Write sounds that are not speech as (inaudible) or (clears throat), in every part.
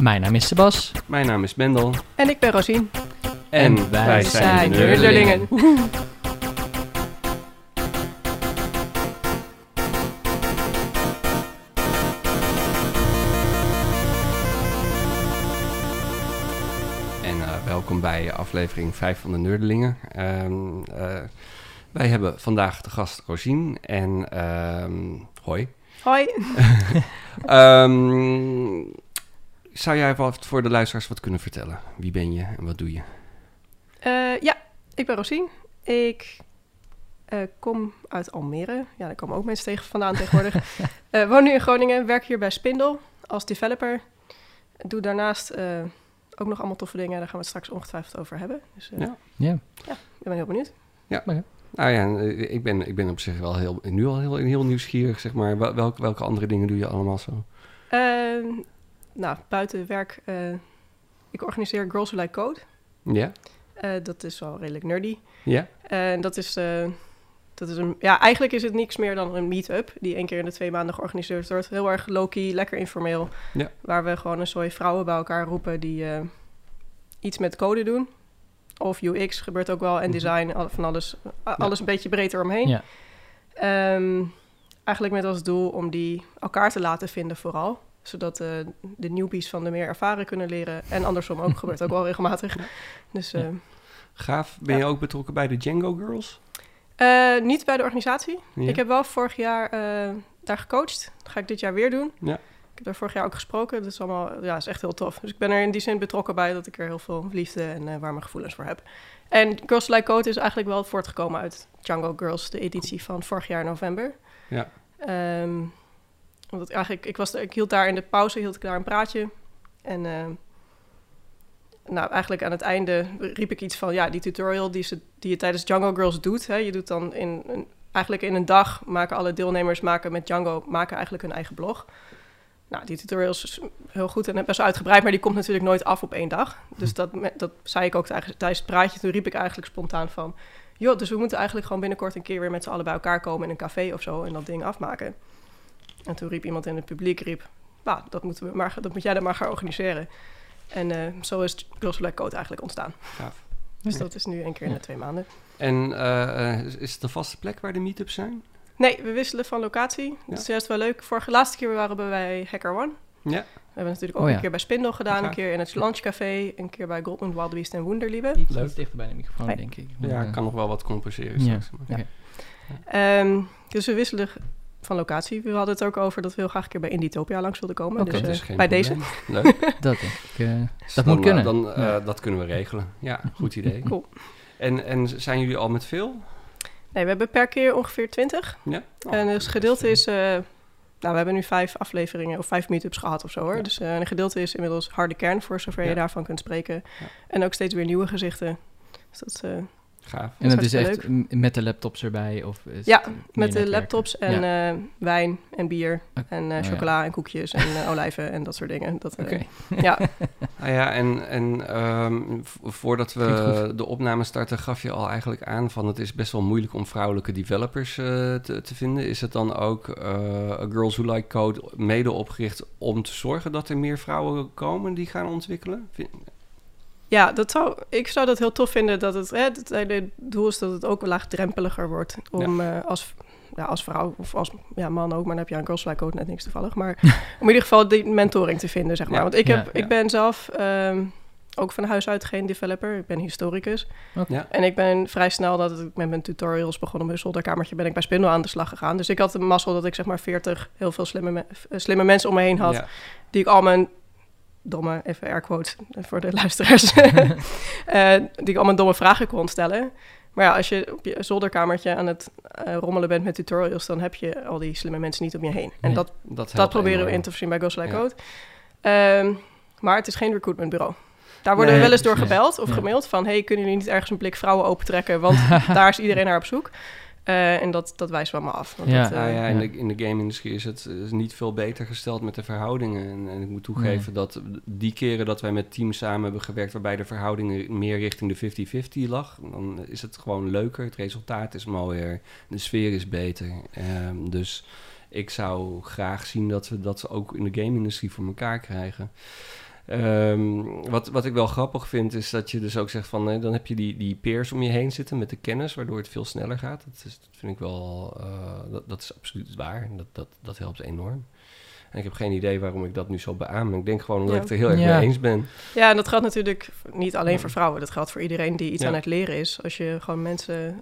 Mijn naam is Sebas. Mijn naam is Mendel. En ik ben Rosien. En, wij, zijn, de Nerdlingen. En eh, welkom bij aflevering 5 van de Nerdlingen. Ehm, eh, wij hebben vandaag de gast Rosien en ehm, hoi. Hoi. (laughs) Ehm, zou jij wat voor de luisteraars wat kunnen vertellen? Wie ben je en wat doe je? Eh, ja, ik ben Rosien. Ik eh, kom uit Almere. Ja, daar komen ook mensen tegen vandaan tegenwoordig. (laughs) Eh, woon nu in Groningen, werk hier bij Spindle als developer. Doe daarnaast eh, ook nog allemaal toffe dingen. Daar gaan we het straks ongetwijfeld over hebben. Dus eh, Ja. Ja. ik ben heel benieuwd. Nou ja, eh, ik ben, ik ben op zich wel heel, nu al heel, heel nieuwsgierig, zeg maar. Wel- Welke, welke andere dingen doe je allemaal zo? Nou, buiten werk, eh, ik organiseer Girls Who Like Code. Ja? Eh, dat is wel redelijk nerdy. Ja? En dat is, eh, dat is een, ja, eigenlijk is het niks meer dan een meet-up die één keer in de twee maanden georganiseerd wordt. Heel erg low-key, lekker informeel. Ja. Waar we gewoon een soort vrouwen bij elkaar roepen die eh, iets met code doen. Of UX gebeurt ook wel en Mhm. design, al- van alles, alles een beetje breed eromheen. Ja. Ehm, eigenlijk met als doel om die elkaar te laten vinden vooral. Zodat eh, de newbies van de meer ervaren kunnen leren. En andersom ook, gebeurt ook wel regelmatig. (laughs) Dus eh, Gaaf. Ben je ook betrokken bij de Django Girls? Eh, niet bij de organisatie. Ja? Ik heb wel vorig jaar eh, daar gecoacht. Dat ga ik dit jaar weer doen. Ja. Ik heb daar vorig jaar ook gesproken. Dat is allemaal, ja, is echt heel tof. Dus ik ben er in die zin betrokken bij dat ik er heel veel liefde en warme gevoelens voor heb. En Girls Like Code is eigenlijk wel voortgekomen uit Django Girls, de editie van vorig jaar november. Ja. Ehm, omdat eigenlijk, ik, was, ik hield daar in de pauze hield ik daar een praatje. En eh, nou, eigenlijk aan het einde riep ik iets van... ja, die tutorial die, ze, die je tijdens Django Girls doet... Hè, je doet dan in, een, eigenlijk in een dag... maken alle deelnemers maken met Django maken eigenlijk hun eigen blog. Nou, die tutorial is heel goed en best wel uitgebreid... maar die komt natuurlijk nooit af op één dag. Dus dat, me- dat zei ik ook tijdens tijdens het praatje. Toen riep ik eigenlijk spontaan van... joh, dus we moeten eigenlijk gewoon binnenkort een keer... weer met z'n allen bij elkaar komen in een café of zo... en dat ding afmaken. En toen riep iemand in het publiek, riep... nou, dat, moeten we maar, dat moet jij dan maar gaan organiseren. En eh, zo is Girls Black Code eigenlijk ontstaan. Dus Ja. dat is nu één keer in de twee maanden. En eh, eh, is het een vaste plek waar de meetups zijn? Nee, we wisselen van locatie. Dat is juist wel leuk. Vorige laatste keer waren we bij Hacker One. Ja. We hebben natuurlijk ook Oh ja. een keer bij Spindle gedaan, een keer in het Lunchcafé, een keer bij Goldman, Wild Beast en Wunderliebe. Iets, Leuk. iets dichter bij de microfoon, denk ik. Ja, Maar, ik kan nog wel wat compenseren Ja. straks. maar- Oké. Ehm, dus we wisselen van locatie. We hadden het ook over dat we heel graag een keer bij Indietopia langs wilden komen. Dus, Dat eh, is geen bij probleem. deze. Leuk. (laughs) Dat denk ik. dat dan, moet kunnen. Dan, eh, Ja. Dat kunnen we regelen. Ja, goed idee. (laughs) Cool. En, en zijn jullie al met veel? Nee, we hebben per keer ongeveer 20. Ja. Oh, en dus best gedeelte is... eh, nou, we hebben nu vijf afleveringen of vijf meetups gehad of zo hoor. Ja. Dus eh, een gedeelte is inmiddels harde kern, voor zover Ja. je daarvan kunt spreken. Ja. En ook steeds weer nieuwe gezichten. Dus dat is, eh, Gaaf. en het dat is echt met de laptops erbij? Of is Ja, met de laptops en eh, wijn en bier en eh, Oh, ja. chocola en koekjes en eh, olijven en dat soort dingen. Dat, eh, Oké. Ja, Nou (laughs) ja, en, en ehm, voordat we de opname starten, gaf je al eigenlijk aan van het is best wel moeilijk om vrouwelijke developers eh, te, te vinden. Is het dan ook eh Girls Who Like Code mede opgericht om te zorgen dat er meer vrouwen komen die gaan ontwikkelen? Vind- ja dat zou, ik zou dat heel tof vinden dat het, hè, het hele doel is dat het ook laagdrempeliger wordt om eh, als, ja, als vrouw of als ja, man ook, maar dan heb je aan Girls Like ook net niks toevallig, maar (laughs) om in ieder geval die mentoring te vinden, zeg maar. Ja. Want ik, Ja, heb, ja. ik ben zelf ehm, ook van huis uit geen developer, ik ben historicus. Ja. En ik ben vrij snel dat ik met mijn tutorials begonnen op mijn zolderkamertje, ben ik bij Spindle aan de slag gegaan. Dus ik had de mazzel dat ik zeg maar 40 heel veel slimme, me- eh, slimme mensen om me heen had, Ja. die ik al mijn domme, even air quotes (laughs) voor de luisteraars, (laughs) eh, die ik al mijn domme vragen kon stellen. Maar ja, als je op je zolderkamertje aan het eh, rommelen bent met tutorials, dan heb je al die slimme mensen niet om je heen. En dat, Dat, proberen we in te voorzien bij Ghost Like Ja. Code. Maar het is geen recruitmentbureau. Daar worden Nee, we wel eens door gebeld of gemaild van... hey, kunnen jullie niet ergens een blik vrouwen opentrekken? Want (laughs) daar is iedereen naar op zoek. Eh, en dat, dat wijst wel maar af. Want Ja. dat, eh, Nou ja, in, Ja. de, in de game-industrie is het is niet veel beter gesteld met de verhoudingen. En, en ik moet toegeven dat die keren dat wij met teams samen hebben gewerkt... waarbij de verhoudingen meer richting de 50-50 lag... dan is het gewoon leuker, het resultaat is mooier, de sfeer is beter. Ehm, dus ik zou graag zien dat we dat ook in de game-industrie voor elkaar krijgen. Ehm, wat, wat ik wel grappig vind, is dat je dus ook zegt van... dan heb je die, die peers om je heen zitten met de kennis... waardoor het veel sneller gaat. Dat, is, dat vind ik wel... eh, dat, dat is absoluut waar. Dat, dat, dat helpt enorm. En ik heb geen idee waarom ik dat nu zo beaam. Ik denk gewoon omdat Ja. ik het er heel erg Ja. mee eens ben. Ja, en dat geldt natuurlijk niet alleen voor vrouwen. Dat geldt voor iedereen die iets Ja. aan het leren is. Als je gewoon mensen,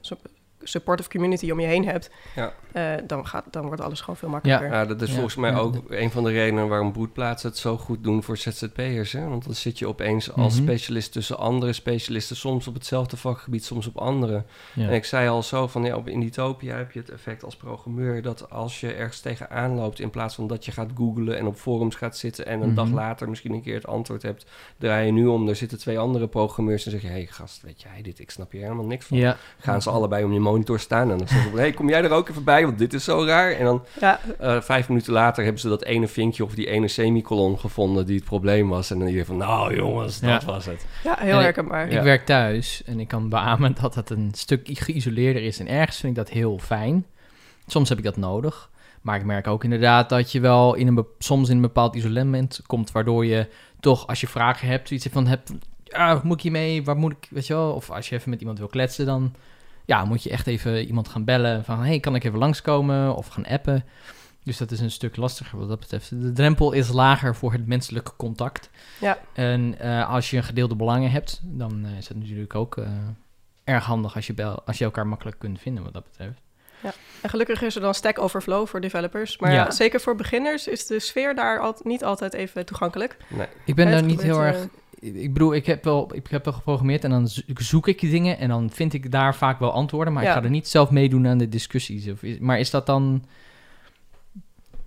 supportive community om je heen hebt, Ja. eh, dan, gaat, dan wordt alles gewoon veel makkelijker. Ja, dat is Ja. volgens mij Ja. ook een van de redenen waarom broedplaatsen het zo goed doen voor ZZP'ers. Hè? Want dan zit je opeens als Mhm. specialist tussen andere specialisten, soms op hetzelfde vakgebied, soms op andere. Ja. En ik zei al zo van ja, op in Utopia heb je het effect als programmeur dat als je ergens tegenaan loopt, in plaats van dat je gaat googlen en op forums gaat zitten en een Mhm. dag later misschien een keer het antwoord hebt, draai je nu om, er zitten twee andere programmeurs en zeg je, hé hey, gast, weet jij dit, ik snap hier helemaal niks van. Ja. Gaan ze allebei om je monitor staan en dan zeggen ze, hey, kom jij er ook even bij, want dit is zo raar. En dan Ja, eh, vijf minuten later hebben ze dat ene vinkje of die ene semicolon gevonden die het probleem was. En dan iedereen van, nou jongens, dat was het. ja heel En herkenbaar. Ja. Ik werk thuis en ik kan beamen dat het een stuk geïsoleerder is. En ergens vind ik dat heel fijn. Soms heb ik dat nodig. Maar ik merk ook inderdaad dat je wel in een soms in een bepaald isolement komt, waardoor je toch, als je vragen hebt, zoiets van hebt, ja, hoe moet ik hiermee, waar moet ik, weet je wel, of als je even met iemand wil kletsen, dan ja, moet je echt even iemand gaan bellen van, hey, kan ik even langskomen of gaan appen. Dus dat is een stuk lastiger wat dat betreft. De drempel is lager voor het menselijke contact. Ja. En eh, als je een gedeelde belangen hebt, dan eh, is het natuurlijk ook eh, erg handig als je, bel, als je elkaar makkelijk kunt vinden wat dat betreft. En gelukkig is er dan Stack Overflow voor developers. Maar Ja. ja, zeker voor beginners is de sfeer daar al, niet altijd even toegankelijk. Nee. Ik ben daar niet heel erg... Ik bedoel, ik heb, wel, ik heb wel geprogrammeerd en dan zo- zoek ik die dingen en dan vind ik daar vaak wel antwoorden, maar ik ga er niet zelf meedoen aan de discussies. Of is, maar is dat dan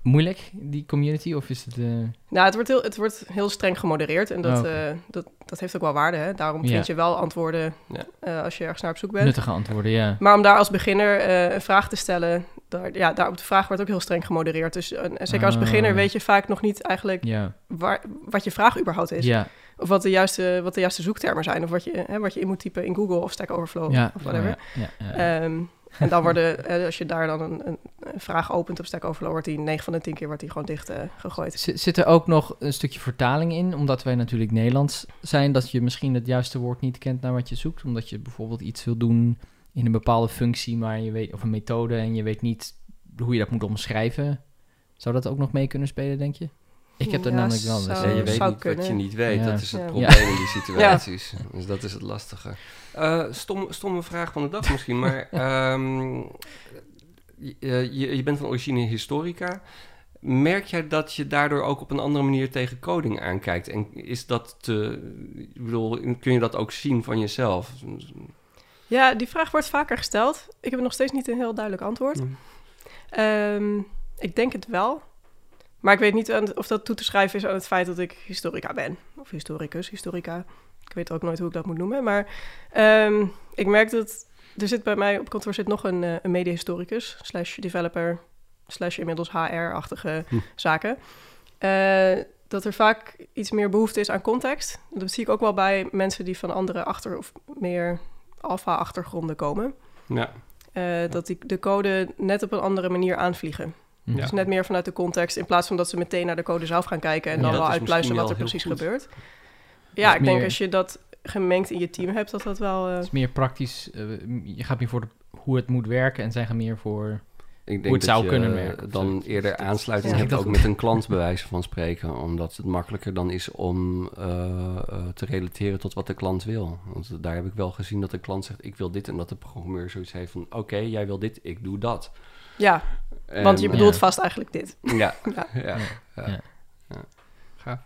moeilijk, die community, of is het... eh, Nou, het wordt heel, het wordt heel streng gemodereerd en dat, Oh, eh, dat, dat heeft ook wel waarde. Hè? Daarom Ja. vind je wel antwoorden Ja. eh, als je ergens naar op zoek bent. nuttige antwoorden, ja. Maar om daar als beginner eh, een vraag te stellen, daar, ja, daar op de vraag wordt ook heel streng gemodereerd. Dus en zeker als Ah. beginner weet je vaak nog niet eigenlijk Ja, waar, wat je vraag überhaupt is. ja, Of wat de, juiste, wat de juiste zoektermen zijn. Of wat je, hè, wat je in moet typen in Google of Stack Overflow ja. of whatever. Ja. Ehm, en dan worden, (laughs) eh, als je daar dan een, een, vraag opent op Stack Overflow, wordt die 9 van de 10 keer wordt die gewoon dicht eh, gegooid. Z- Zit er ook nog een stukje vertaling in, omdat wij natuurlijk Nederlands zijn, dat je misschien het juiste woord niet kent naar wat je zoekt, omdat je bijvoorbeeld iets wil doen in een bepaalde functie, maar je weet, of een methode en je weet niet hoe je dat moet omschrijven. Zou dat ook nog mee kunnen spelen, denk je? Ik heb er Ja, namelijk wel zou- Nee, je in. weet niet wat je niet weet. Ja. Dat is het Ja. probleem in die situaties. Dus dat is het lastige. Eh, stom, stomme vraag van de dag misschien, maar (laughs) ehm, je, je, je bent van origine historica. Merk jij dat je daardoor ook op een andere manier tegen coding aankijkt? En is dat te, ik bedoel, kun je dat ook zien van jezelf? Ja, die vraag wordt vaker gesteld. Ik heb nog steeds niet een heel duidelijk antwoord. Mm. Ehm, ik denk het wel. Maar ik weet niet of dat toe te schrijven is aan het feit dat ik historica ben. Of historicus, historica. Ik weet ook nooit hoe ik dat moet noemen. Maar ehm, ik merk dat er zit bij mij op kantoor zit nog een, eh, een medehistoricus, slash developer, slash inmiddels HR-achtige Hm. zaken. Eh, dat er vaak iets meer behoefte is aan context. Dat zie ik ook wel bij mensen die van andere achter of meer alfa-achtergronden komen. Ja, Eh, dat die de code net op een andere manier aanvliegen. Ja. Dus net meer vanuit de context, in plaats van dat ze meteen naar de code zelf gaan kijken en Ja, dan wel uitpluizen wat er precies gebeurt. Ja, ik denk als je dat gemengd in je team hebt, dat dat wel... eh, Het is meer praktisch, eh, je gaat meer voor de, hoe het moet werken en zij gaan meer voor... ik denk het dat zou je kunnen werken dan eerder aansluiting ja. hebt ook met een klant bij wijze van spreken. Omdat het makkelijker dan is om eh, te relateren tot wat de klant wil. Want daar heb ik wel gezien dat de klant zegt ik wil dit. En dat de programmeur zoiets heeft van oké, jij wil dit, ik doe dat. ja, En, want je bedoelt Ja. vast eigenlijk dit. (laughs) Ja, Ja. ja. ja. Ja. ja. Gaaf.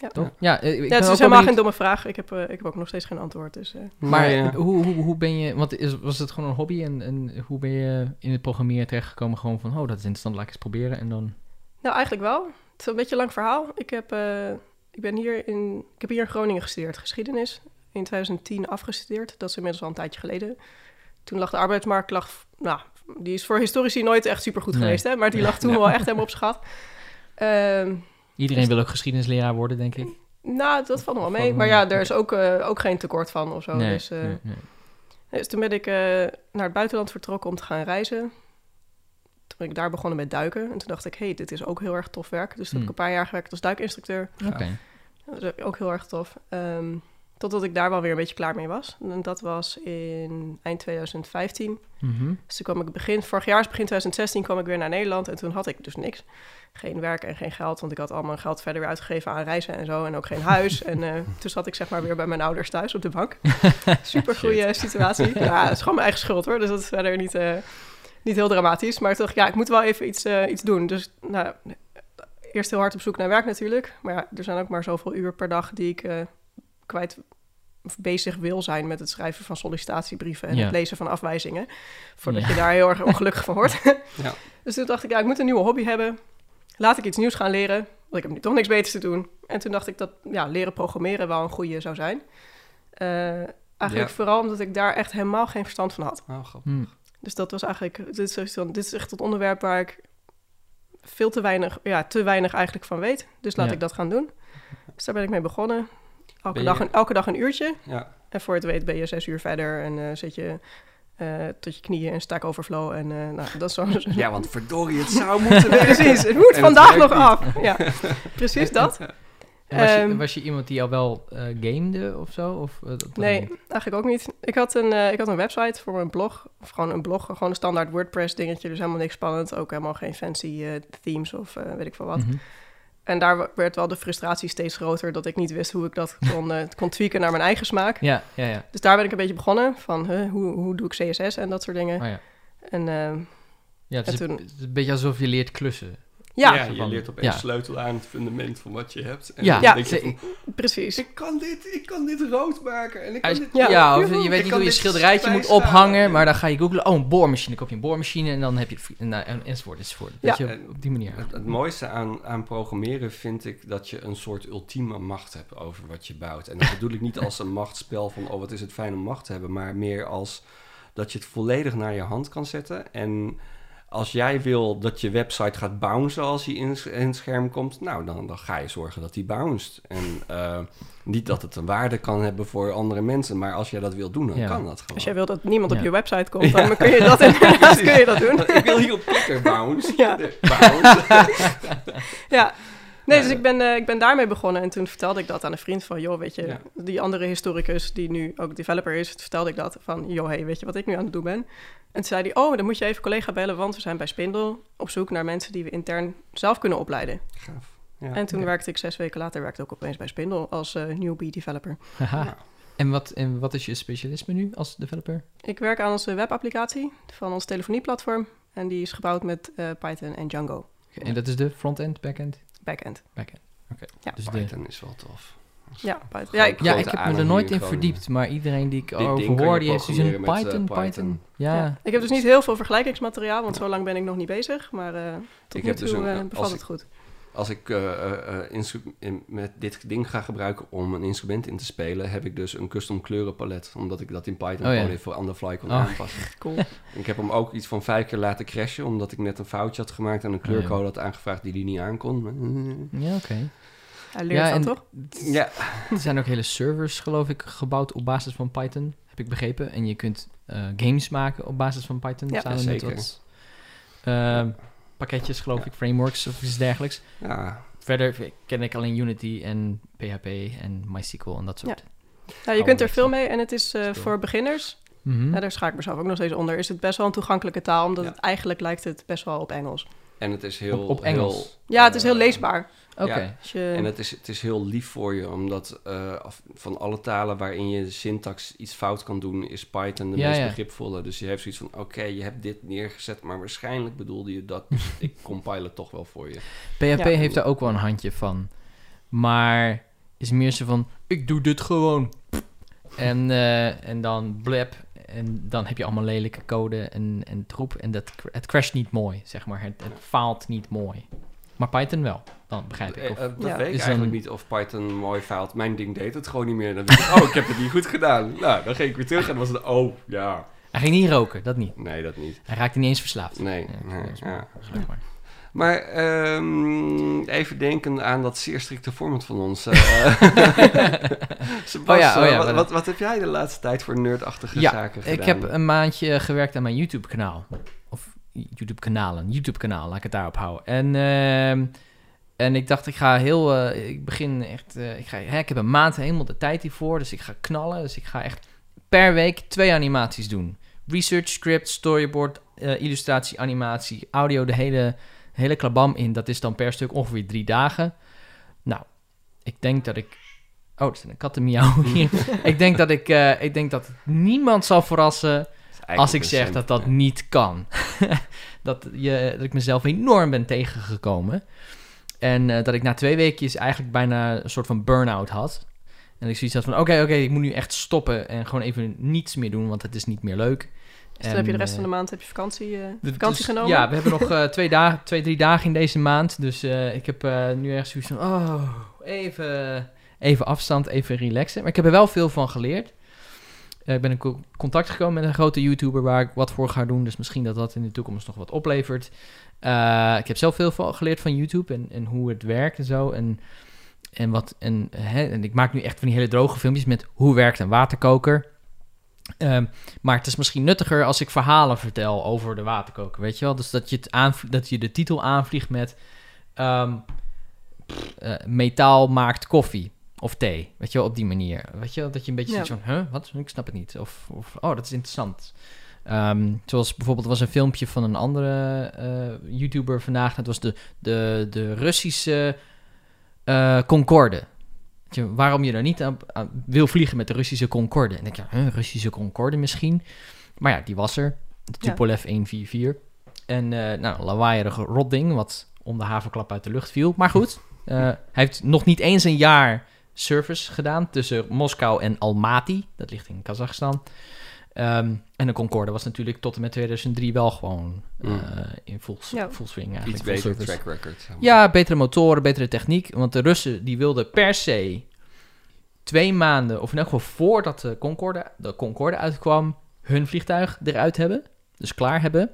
Ja, Toch? Ja, eh, ik ja het is helemaal geen domme vraag. Ik heb, eh, ik heb ook nog steeds geen antwoord. Dus, eh. Maar ja. hoe, hoe, hoe ben je, want is, was het gewoon een hobby en, en hoe ben je in het programmeren terechtgekomen? Gewoon van, oh, dat is interessant, laat ik eens proberen en dan... Nou, eigenlijk wel. Het is een beetje een lang verhaal. Ik heb, eh, ik ben hier in, ik heb hier in Groningen gestudeerd, geschiedenis. In 2010 afgestudeerd. Dat is inmiddels al een tijdje geleden. Toen lag de arbeidsmarkt, lag, nou, die is voor historici nooit echt supergoed Nee. geweest, hè? Maar die lag toen (laughs) wel echt helemaal op gat. Ehm, Iedereen wil ook geschiedenisleraar worden, denk ik. nou, dat valt nog wel mee. Maar ja, er is ook, eh, ook geen tekort van of zo. nee, dus, eh, nee, nee. dus toen ben ik eh, naar het buitenland vertrokken om te gaan reizen. Toen ben ik daar begonnen met duiken. En toen dacht ik, hé, hey, dit is ook heel erg tof werk. Dus toen heb ik Hmm. een paar jaar gewerkt als duikinstructeur. Oké. Dat is ook heel erg tof. Ehm, totdat ik daar wel weer een beetje klaar mee was. En dat was in eind 2015. Mhm. Dus toen kwam ik begin, vorig jaar, begin 2016, kwam ik weer naar Nederland. En toen had ik dus niks. Geen werk en geen geld, want ik had al mijn geld verder weer uitgegeven aan reizen en zo. En ook geen huis. (laughs) en eh, toen zat ik zeg maar weer bij mijn ouders thuis op de bank. (laughs) Super goede situatie. (laughs) Ja, het is gewoon mijn eigen schuld hoor. Dus dat is verder niet, eh, niet heel dramatisch. Maar toen dacht ik, ja, ik moet wel even iets, eh, iets doen. Dus nou, eerst heel hard op zoek naar werk natuurlijk. Maar ja, er zijn ook maar zoveel uur per dag die ik kwijt bezig wil zijn met het schrijven van sollicitatiebrieven en Ja. het lezen van afwijzingen. Voordat Ja. je daar heel erg ongelukkig van wordt. (laughs) Ja. Dus toen dacht ik, ja, ik moet een nieuwe hobby hebben. Laat ik iets nieuws gaan leren. Want ik heb nu toch niks beters te doen. En toen dacht ik dat ja, leren programmeren wel een goede zou zijn. Eh, eigenlijk Ja. vooral omdat ik daar echt helemaal geen verstand van had. Oh, grappig. Hm. Dus dat was eigenlijk, dit is, dit is echt het onderwerp waar ik veel te weinig, ja, te weinig eigenlijk van weet. Dus laat Ja. ik dat gaan doen. Dus daar ben ik mee begonnen. Elke, dag, een, elke dag een uurtje. Ja. En voor het weet ben je zes uur verder en eh, zit je eh, tot je knieën in Stack Overflow. En eh, nou, dat is zo. ja, want verdorie, het (laughs) zou moeten. Precies, het moet En vandaag nog niet. af. Ja, (laughs) precies dat. En was, je, Ehm, was je iemand die al wel gamede of zo? Of, dat- Nee, niet? eigenlijk ook niet. Ik had, een, ik had een website voor mijn blog. Of gewoon een blog, gewoon een standaard WordPress dingetje. Dus helemaal niks spannend. Ook helemaal geen fancy themes of weet ik veel wat. Mhm. En daar werd wel de frustratie steeds groter... dat ik niet wist hoe ik dat (laughs) kon, eh, kon tweaken naar mijn eigen smaak. Ja, ja, ja. Dus daar ben ik een beetje begonnen. Van huh, hoe, hoe doe ik CSS en dat soort dingen. Oh, ja. En eh, Ja, het, is, En toen- het is een beetje alsof je leert klussen. Ja, Ja, je leert opeens ja. sleutel aan het fundament van wat je hebt. En Ja, dan Ja. denk je van, precies. ik kan dit, ik kan dit rood maken. En ik kan dit... ja, Ja, of je weet Ik niet hoe je schilderijtje moet ophangen, maar dan ga je googlen. Oh, een boormachine. Dan koop je een boormachine en dan heb je en, nou, en, enzovoort, enzovoort. Ja. Dat je op die manier. Het, het mooiste aan, aan programmeren vind ik dat je een soort ultieme macht hebt over wat je bouwt. En dat bedoel ik niet als een machtsspel van, oh wat is het fijn om macht te hebben, maar meer als dat je het volledig naar je hand kan zetten. En als jij wil dat je website gaat bouncen als hij in, in het scherm komt, nou dan, dan ga je zorgen dat hij bounced. En eh, niet dat het een waarde kan hebben voor andere mensen, maar als jij dat wil doen, dan Ja. kan dat gewoon. Als jij wilt dat niemand op je website komt... (laughs) dan kun je dat inderdaad (laughs) (laughs) kun je dat doen. ik wil hier op klikken, bounce. Ja. bounce. Ja. Nee, dus ik ben, eh, ik ben daarmee begonnen. En toen vertelde ik dat aan een vriend van... joh, weet je, Ja. die andere historicus die nu ook developer is... vertelde ik dat van... joh, hey, weet je wat ik nu aan het doen ben? En toen zei hij... oh, dan moet je even collega bellen... want we zijn bij Spindle op zoek naar mensen... die we intern zelf kunnen opleiden. Gaaf. Ja. en toen werkte ik zes weken later... werkte ik ook opeens bij Spindle als eh, newbie developer. Haha. Ja. En, wat, en wat is je specialisme nu als developer? Ik werk aan onze webapplicatie van ons telefonieplatform... en die is gebouwd met eh, Python en Django. En dat is de front-end, back-end? Backend. Back-end. Oké. Ja. Dus de, Python is wel tof. Ja, Python. Ja, ik, ja, grote ik heb me er nooit in verdiept, maar iedereen die ik ding over kan je hoor, die heeft in programmeren Python, Python. Python. Ja. Ja. Ik heb dus niet heel veel vergelijkingsmateriaal, want zo lang ben ik nog niet bezig. Maar eh tot Ik nu heb toe dus een- ik- het goed. Als ik eh, eh, eh, in- met dit ding ga gebruiken om een instrument in te spelen, heb ik dus een custom kleurenpalet. Omdat ik dat in Python Oh, ja. gewoon even on the fly kon Oh. aanpassen. (laughs) Cool. Ik heb hem ook iets van vijf keer laten crashen, omdat ik net een foutje had gemaakt en een Oh, ja. kleurcode had aangevraagd die die niet aankon. Ja, oké. Hij leert Ja, en- toch? Ja, (laughs) Er zijn ook hele servers, geloof ik, gebouwd op basis van Python, heb ik begrepen. En je kunt eh, games maken op basis van Python, Ja. samen Zeker. met wat eh, pakketjes, geloof Ja. ik, frameworks of iets dergelijks. ja. Verder ken ik alleen Unity en PHP en MySQL en dat soort. Ja, je kunt er veel mee en het is eh, voor beginners, Mhm. ja, daar schaak ik mezelf ook nog steeds onder, is het best wel een toegankelijke taal, omdat Ja. het eigenlijk lijkt het best wel op Engels. En het is heel... Op- op Engels? heel, Ja, het is heel leesbaar. Oké. ja. En het is, het is heel lief voor je, omdat eh, van alle talen waarin je de syntax iets fout kan doen, is Python de Ja, meest ja. begripvolle. Dus je hebt zoiets van, oké, je hebt dit neergezet, maar waarschijnlijk bedoelde je dat. Dus (laughs) ik compile het toch wel voor je. PHP Ja. heeft daar ook wel een handje van. Maar is meer zo van, ik doe dit gewoon. En, eh, en dan blab. En dan heb je allemaal lelijke code en, en troep. En dat, het crasht niet mooi, zeg maar. Het, het faalt niet mooi. Maar Python wel, dan begrijp ik. Eh, Of, eh, dat Ja. weet ik Is eigenlijk dan- niet of Python mooi faalt. Mijn ding deed het gewoon niet meer. Dan dacht ik, oh, ik heb het niet goed gedaan. Nou, dan ging ik weer terug en was het, oh, ja. hij ging niet roken, dat niet. Nee, dat niet. Hij raakte niet eens verslaafd. Nee, Ja, nee, dat is ja. Gelukkig maar. Maar ehm, even denken aan dat zeer strikte format van ons. eh. (laughs) Sebas, Oh ja, oh ja, wat, wat, wat heb jij de laatste tijd voor nerdachtige Ja, zaken gedaan? Ik heb een maandje gewerkt aan mijn YouTube-kanaal. Of YouTube-kanalen. YouTube-kanaal, laat ik het daarop houden. En ehm, En ik dacht, ik ga heel... eh, ik begin echt... eh, ik, ga, hè, ik heb een maand helemaal de tijd hiervoor. Dus ik ga knallen. Dus ik ga echt per week twee animaties doen. Research, script, storyboard, eh, illustratie, animatie, audio. De hele, hele klabam in. Dat is dan per stuk ongeveer drie dagen. Nou, ik denk dat ik... Oh, er is een kattenmiauw hier. (laughs) ik, denk dat ik, ik denk dat het niemand zal verrassen als ik zeg dat dat niet kan. (laughs) dat, je, dat ik mezelf enorm ben tegengekomen. En eh, dat ik na twee weekjes eigenlijk bijna een soort van burn-out had. En ik zoiets had van, oké, oké, ik moet nu echt stoppen en gewoon even niets meer doen, want het is niet meer leuk. Dus dan heb je de rest van de maand heb je vakantie, eh, de- vakantie dus- genomen? Ja, we hebben nog eh, twee, dagen, twee, drie dagen in deze maand. Dus eh, ik heb eh, nu echt zoiets van, oh, even, even afstand, even relaxen. Maar ik heb er wel veel van geleerd. Eh, ik ben in co- contact gekomen met een grote YouTuber waar ik wat voor ga doen. Dus misschien dat dat in de toekomst nog wat oplevert. Eh, ik heb zelf veel geleerd van YouTube en, en hoe het werkt en zo. En, en, wat, en, hè, en ik maak nu echt van die hele droge filmpjes met hoe werkt een waterkoker. Ehm, maar het is misschien nuttiger als ik verhalen vertel over de waterkoker, weet je wel? Dus dat je, het dat je de titel aanvliegt met... ehm, eh, metaal maakt koffie of thee, weet je wel, op die manier. Weet je wel, dat je een beetje Ja. zoiets van... Huh, wat? Ik snap het niet. Of, of oh, dat is interessant. Ehm, zoals bijvoorbeeld, was een filmpje van een andere eh, YouTuber vandaag. Dat was de, de, de Russische eh, Concorde. Weet je, waarom je daar niet aan, aan wil vliegen met de Russische Concorde. En ik denk, ja, huh, Russische Concorde misschien. Maar ja, die was er. De Ja. Tupolev 144. En eh nou, lawaaierige rotding, wat om de havenklap uit de lucht viel. Maar goed, hij heeft nog niet eens een jaar service gedaan tussen Moskou en Almaty. Dat ligt in Kazachstan. Ehm, en de Concorde was natuurlijk tot en met 2003 wel gewoon eh, Mm. in full, Ja. full swing Iets eigenlijk. full beter service. track record. zeg maar. Ja, betere motoren, betere techniek. Want de Russen die wilden per se twee maanden, of in elk geval voordat de Concorde, de Concorde uitkwam, hun vliegtuig eruit hebben. Dus klaar hebben.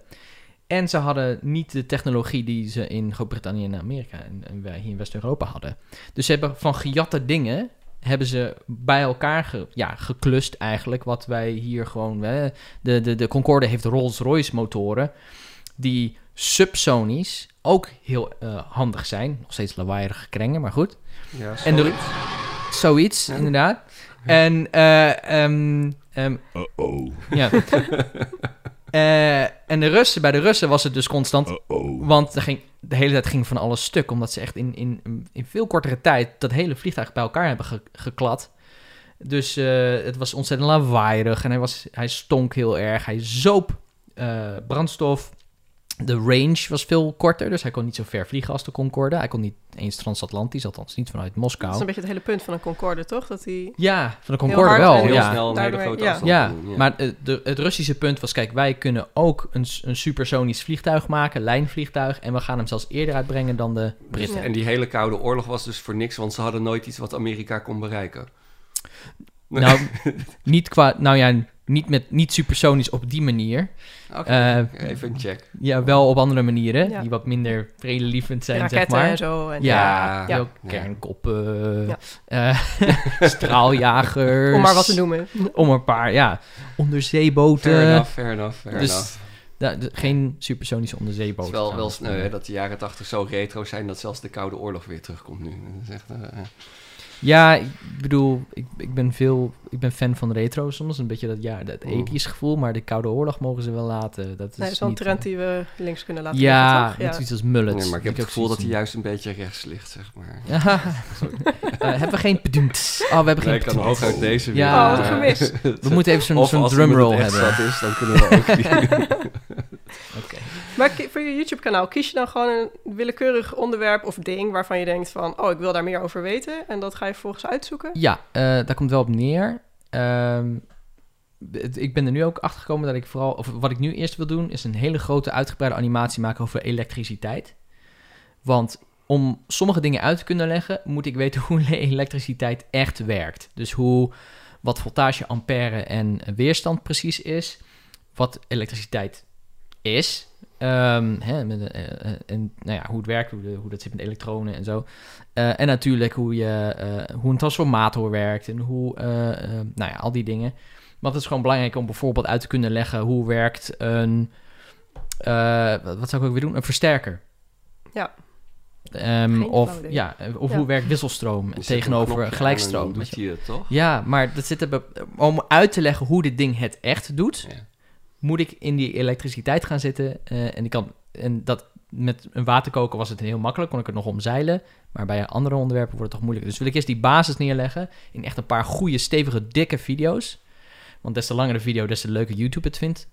En ze hadden niet de technologie die ze in Groot-Brittannië en Amerika en, en wij hier in West-Europa hadden. Dus ze hebben van gejatte dingen hebben ze bij elkaar ge, ja, geklust eigenlijk. Wat wij hier gewoon... Hè, de, de, de Concorde heeft Rolls-Royce motoren die subsonisch ook heel eh, handig zijn. Nog steeds lawaaierige krengen, maar goed. Ja, En de-. Zoiets, Ja. inderdaad. En, eh, ehm, ehm, ja. (laughs) Eh, en de Russen, bij de Russen was het dus constant. Want er ging, de hele tijd ging van alles stuk. Omdat ze echt in, in, in veel kortere tijd dat hele vliegtuig bij elkaar hebben ge- geklad. Dus eh, het was ontzettend lawaaierig. En hij, was, hij stonk heel erg. Hij zoop eh, brandstof. De range was veel korter. Dus hij kon niet zo ver vliegen als de Concorde. Hij kon niet eens transatlantisch, althans niet vanuit Dat Moskou. is een beetje het hele punt van een Concorde, toch? Dat die... Ja, van de Heel Concorde hard wel. heel ja. snel een hele grote ja. afstand Ja, maar eh, de, het Russische punt was, kijk, wij kunnen ook een, een supersonisch vliegtuig maken, lijnvliegtuig, en we gaan hem zelfs eerder uitbrengen dan de Britten. Ja. En die hele Koude Oorlog was dus voor niks, want ze hadden nooit iets wat Amerika kon bereiken. Nou, (laughs) niet qua, nou ja, niet met niet supersonisch op die manier. Oké, Eh, even een check. Ja, wel op andere manieren, Ja. die wat minder vredelievend zijn, zeg raketten maar. en zo. En, Ja, Ja. kernkoppen, Ja. eh, (laughs) straaljagers. Om maar wat te noemen. Om een paar, ja, onderzeeboten. Fair enough, fair enough, fair Dus enough. Da- de- geen supersonische Het onderzeeboten. is wel, wel sneu hè, dat de jaren tachtig zo retro zijn dat zelfs de Koude Oorlog weer terugkomt nu. Dat is echt, eh, Ja, ik bedoel, ik, ik ben veel, ik ben fan van retro soms. Een beetje dat, ja, dat. 80s gevoel, maar de Koude Oorlog mogen ze wel laten. Dat is, Nee, dat is wel een niet, trend eh, die we links kunnen laten Ja, liggen, toch? net zoiets als mullet. nee, maar ik heb het gevoel dat hij juist een beetje rechts ligt, zeg maar. (laughs) Ja, Eh, hebben we geen bedoemd. Oh, we hebben Nee, geen ik kan hooguit deze weer. Ja. Oh, wat gemist. We moeten even zo'n zo'n als drumroll het echt hebben. zat is, dan kunnen we ook (laughs) die... Oké. Maar voor je YouTube-kanaal, kies je dan gewoon een willekeurig onderwerp of ding waarvan je denkt van, oh, ik wil daar meer over weten. En dat ga je vervolgens uitzoeken. Ja, eh, daar komt wel op neer. Ehm, ik ben er nu ook achter gekomen dat ik vooral, of wat ik nu eerst wil doen, is een hele grote uitgebreide animatie maken over elektriciteit. Want om sommige dingen uit te kunnen leggen, moet ik weten (laughs) hoe elektriciteit echt werkt. Dus hoe, wat voltage, ampère en weerstand precies is. Wat elektriciteit is. Ehm, hè, met, eh, eh, en nou ja, hoe het werkt, hoe, de- hoe dat zit met elektronen en zo. Eh, en natuurlijk hoe, je, eh, hoe een transformator werkt en hoe, nou ja, al die dingen. Want het is gewoon belangrijk om bijvoorbeeld uit te kunnen leggen hoe werkt een, eh, wat zou ik ook weer doen, een versterker. Ja. Ehm, of ja, of Ja. hoe werkt wisselstroom Je zet een tegenover gelijkstroom? doet je. het toch? Ja, maar dat zit er, om uit te leggen hoe dit ding het echt doet, Ja. Moet ik in die elektriciteit gaan zitten. eh, en ik kan en dat met een waterkoker was het heel makkelijk, kon ik het nog omzeilen. Maar bij andere onderwerpen wordt het toch moeilijker. Dus wil ik eerst die basis neerleggen in echt een paar goede, stevige, dikke video's. Want des te langer de video, des te leuker YouTube het vindt.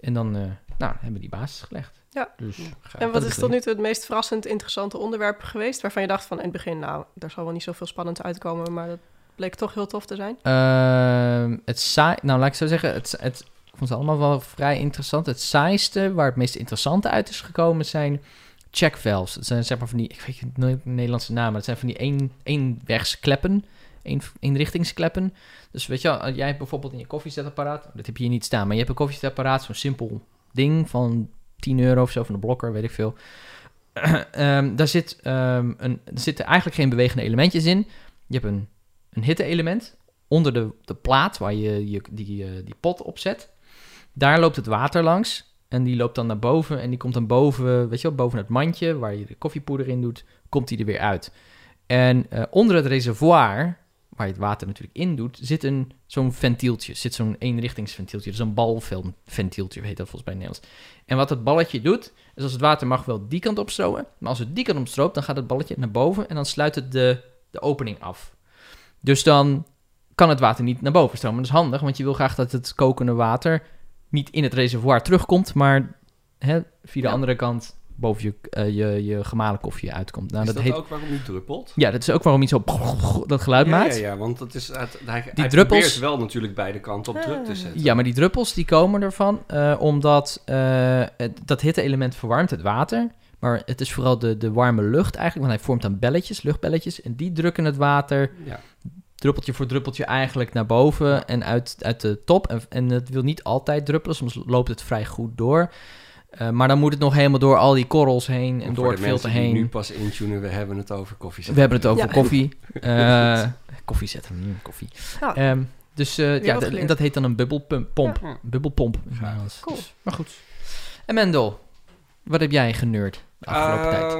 En dan eh, nou, hebben we die basis gelegd. Ja. Dus. En wat is tot nu toe het meest verrassend interessante onderwerp geweest... waarvan je dacht van in het begin, nou, daar zal wel niet zoveel spannend uitkomen... maar dat bleek toch heel tof te zijn? Ehm, het saai, nou laat ik zo zeggen, het, het, vond ze allemaal wel vrij interessant. Het saaiste, waar het meest interessante uit is gekomen, zijn check valves. Het zijn zeg maar van die, ik weet niet de Nederlandse namen, het zijn van die één, eenwegskleppen, één, eenrichtingskleppen. Dus weet je wel, jij hebt bijvoorbeeld in je koffiezetapparaat, dat heb je hier niet staan, maar je hebt een koffiezetapparaat, zo'n simpel ding van 10 euro of zo van de blokker, weet ik veel. (clears throat) Ehm, daar zit, ehm, een, er zitten eigenlijk geen bewegende elementjes in. Je hebt een, een hitte-element onder de, de plaat waar je, je die, eh, die pot op zet. Daar loopt het water langs. En die loopt dan naar boven. En die komt dan boven, weet je wel, boven het mandje waar je de koffiepoeder in doet, komt die er weer uit. En eh, onder het reservoir, waar je het water natuurlijk in doet, zit een, zo'n ventieltje. Zit zo'n eenrichtingsventieltje. Dus een balventieltje heet dat volgens mij in Nederlands. En wat het balletje doet, is als het water mag wel die kant op stromen. Maar als het die kant op stroomt, dan gaat het balletje naar boven en dan sluit het de, de opening af. Dus dan kan het water niet naar boven stromen. Dat is handig, want je wil graag dat het kokende water niet in het reservoir terugkomt, maar hè, via de Ja. andere kant boven je, eh, je, je gemalen koffie uitkomt. Nou, is dat dat heet, ook waarom die druppelt? Ja, dat is ook waarom iets zo dat geluid ja, maakt. Ja, ja, want dat is, het, hij, Die hij druppels- probeert wel natuurlijk beide kanten op druk te Ah. zetten. Ja, maar die druppels die komen ervan eh, omdat eh, het, dat hitte-element verwarmt het water. Maar het is vooral de, de warme lucht eigenlijk, want hij vormt dan belletjes, luchtbelletjes. En die drukken het water Ja. Druppeltje voor druppeltje eigenlijk naar boven en uit, uit de top. En, en het wil niet altijd druppelen, soms loopt het vrij goed door. Eh, maar dan moet het nog helemaal door al die korrels heen en door het filter heen. nu pas intunen, we hebben het over koffie. We hebben het over Ja. koffie. (laughs) Eh koffie zetten, mm, koffie. Ja. Ehm, dus eh, ja, wat dat- heet dan een bubbelpomp. Ja. Bubbelpomp. Cool. Dus, maar goed. En Mendel, wat heb jij generd de afgelopen tijd?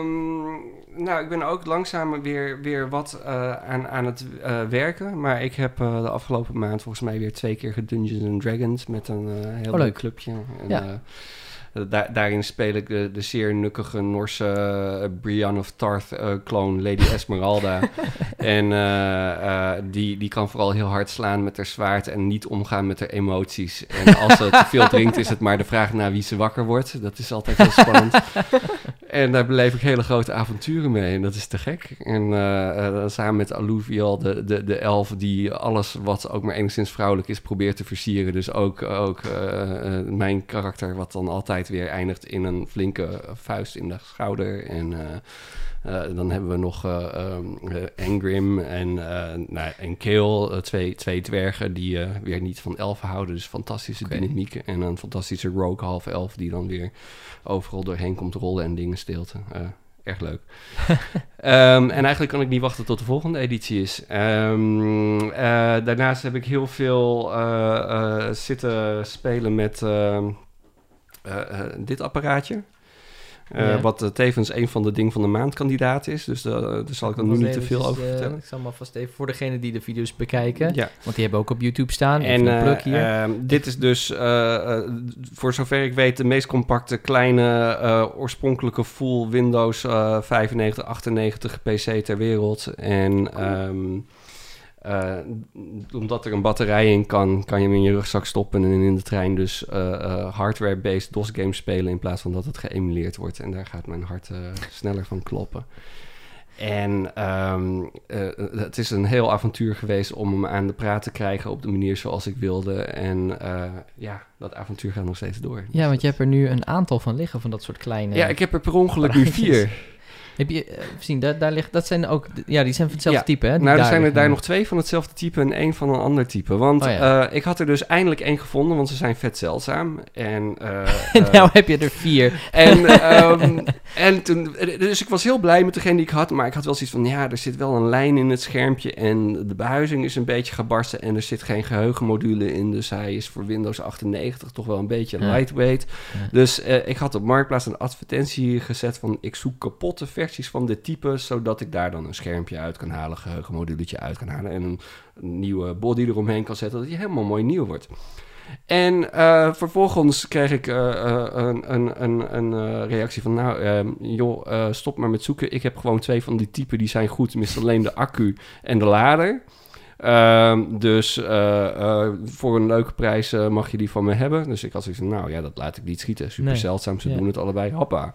Nou, ik ben ook langzaam weer, weer wat eh, aan, aan het eh, werken. Maar ik heb eh, de afgelopen maand volgens mij weer twee keer gedungeons and Dragons met een heel Oh, leuk leuk. clubje. En, Ja. Da- daarin speel ik de, de zeer nukkige Norse eh, Brienne of Tarth eh clone Lady Esmeralda. (laughs) en eh, die, die kan vooral heel hard slaan met haar zwaard en niet omgaan met haar emoties. En als ze te veel drinkt, is het maar de vraag naar wie ze wakker wordt. Dat is altijd heel spannend. (laughs) En daar beleef ik hele grote avonturen mee. En dat is te gek. En samen met Alluvial, de, de, de elf die alles wat ook maar enigszins vrouwelijk is, probeert te versieren. Dus ook, ook mijn karakter, wat dan altijd weer eindigt in een flinke vuist in de schouder. En eh, eh, dan hebben we nog eh ehm, eh, Engrim en, nou, en Kale, twee, twee dwergen die weer niet van elfen houden. Dus fantastische Oké. dynamiek. En een fantastische rogue half elf die dan weer overal doorheen komt rollen en dingen steelt. Erg leuk. (laughs) Ehm, en eigenlijk kan ik niet wachten tot de volgende editie is. Ehm, eh, daarnaast heb ik heel veel zitten spelen met dit apparaatje. Eh, Ja. Wat eh, tevens een van de ding van de maand kandidaat is. Dus eh, daar zal ik dan nu niet te veel over eh, vertellen. Ik zal maar vast even voor degenen die de video's bekijken. Ja. Want die hebben ook op YouTube staan. En een eh, hier. ehm, dit is dus, eh, eh, voor zover ik weet, de meest compacte, kleine, eh, oorspronkelijke full Windows eh 95, 98 PC ter wereld. En ehm, eh, omdat er een batterij in kan, kan je hem in je rugzak stoppen en in de trein dus eh, eh, hardware-based DOS-games spelen in plaats van dat het geëmuleerd wordt. En daar gaat mijn hart sneller van kloppen. En ehm, eh, het is een heel avontuur geweest om hem aan de praat te krijgen op de manier zoals ik wilde. En ja, dat avontuur gaat nog steeds door. ja, want je hebt er nu een aantal van liggen, van dat soort kleine... Ja, ik heb er per ongeluk nu vier. Heb je gezien, daar, daar ligt, dat zijn ook... Ja, die zijn van hetzelfde Ja. type, hè? die Nou, er zijn er daar nog twee van hetzelfde type en één van een ander type. Want Oh ja. eh, ik had er dus eindelijk één gevonden, want ze zijn vet zeldzaam. En, eh, (laughs) nou heb je er vier. En, (laughs) ehm, en toen, dus ik was heel blij met degene die ik had, maar ik had wel zoiets van, ja, er zit wel een lijn in het schermpje en de behuizing is een beetje gebarsten en er zit geen geheugenmodule in, dus hij is voor Windows 98 toch wel een beetje lightweight. Ja. Dus ik had op Marktplaats een advertentie gezet van, ik zoek kapotte van dit type, zodat ik daar dan een schermpje uit kan halen, geheugenmoduletje uit kan halen en een, nieuwe body eromheen kan zetten, dat die helemaal mooi nieuw wordt. En uh, vervolgens kreeg ik uh, uh, een, een, een, een reactie van... nou, ehm, joh, stop maar met zoeken. Ik heb gewoon twee van die typen die zijn goed. Mis alleen de accu en de lader. Ehm, dus voor een leuke prijs mag je die van me hebben. Dus ik had zoiets van, nou ja, dat laat ik niet schieten. Super zeldzaam, ze doen het allebei, hoppa.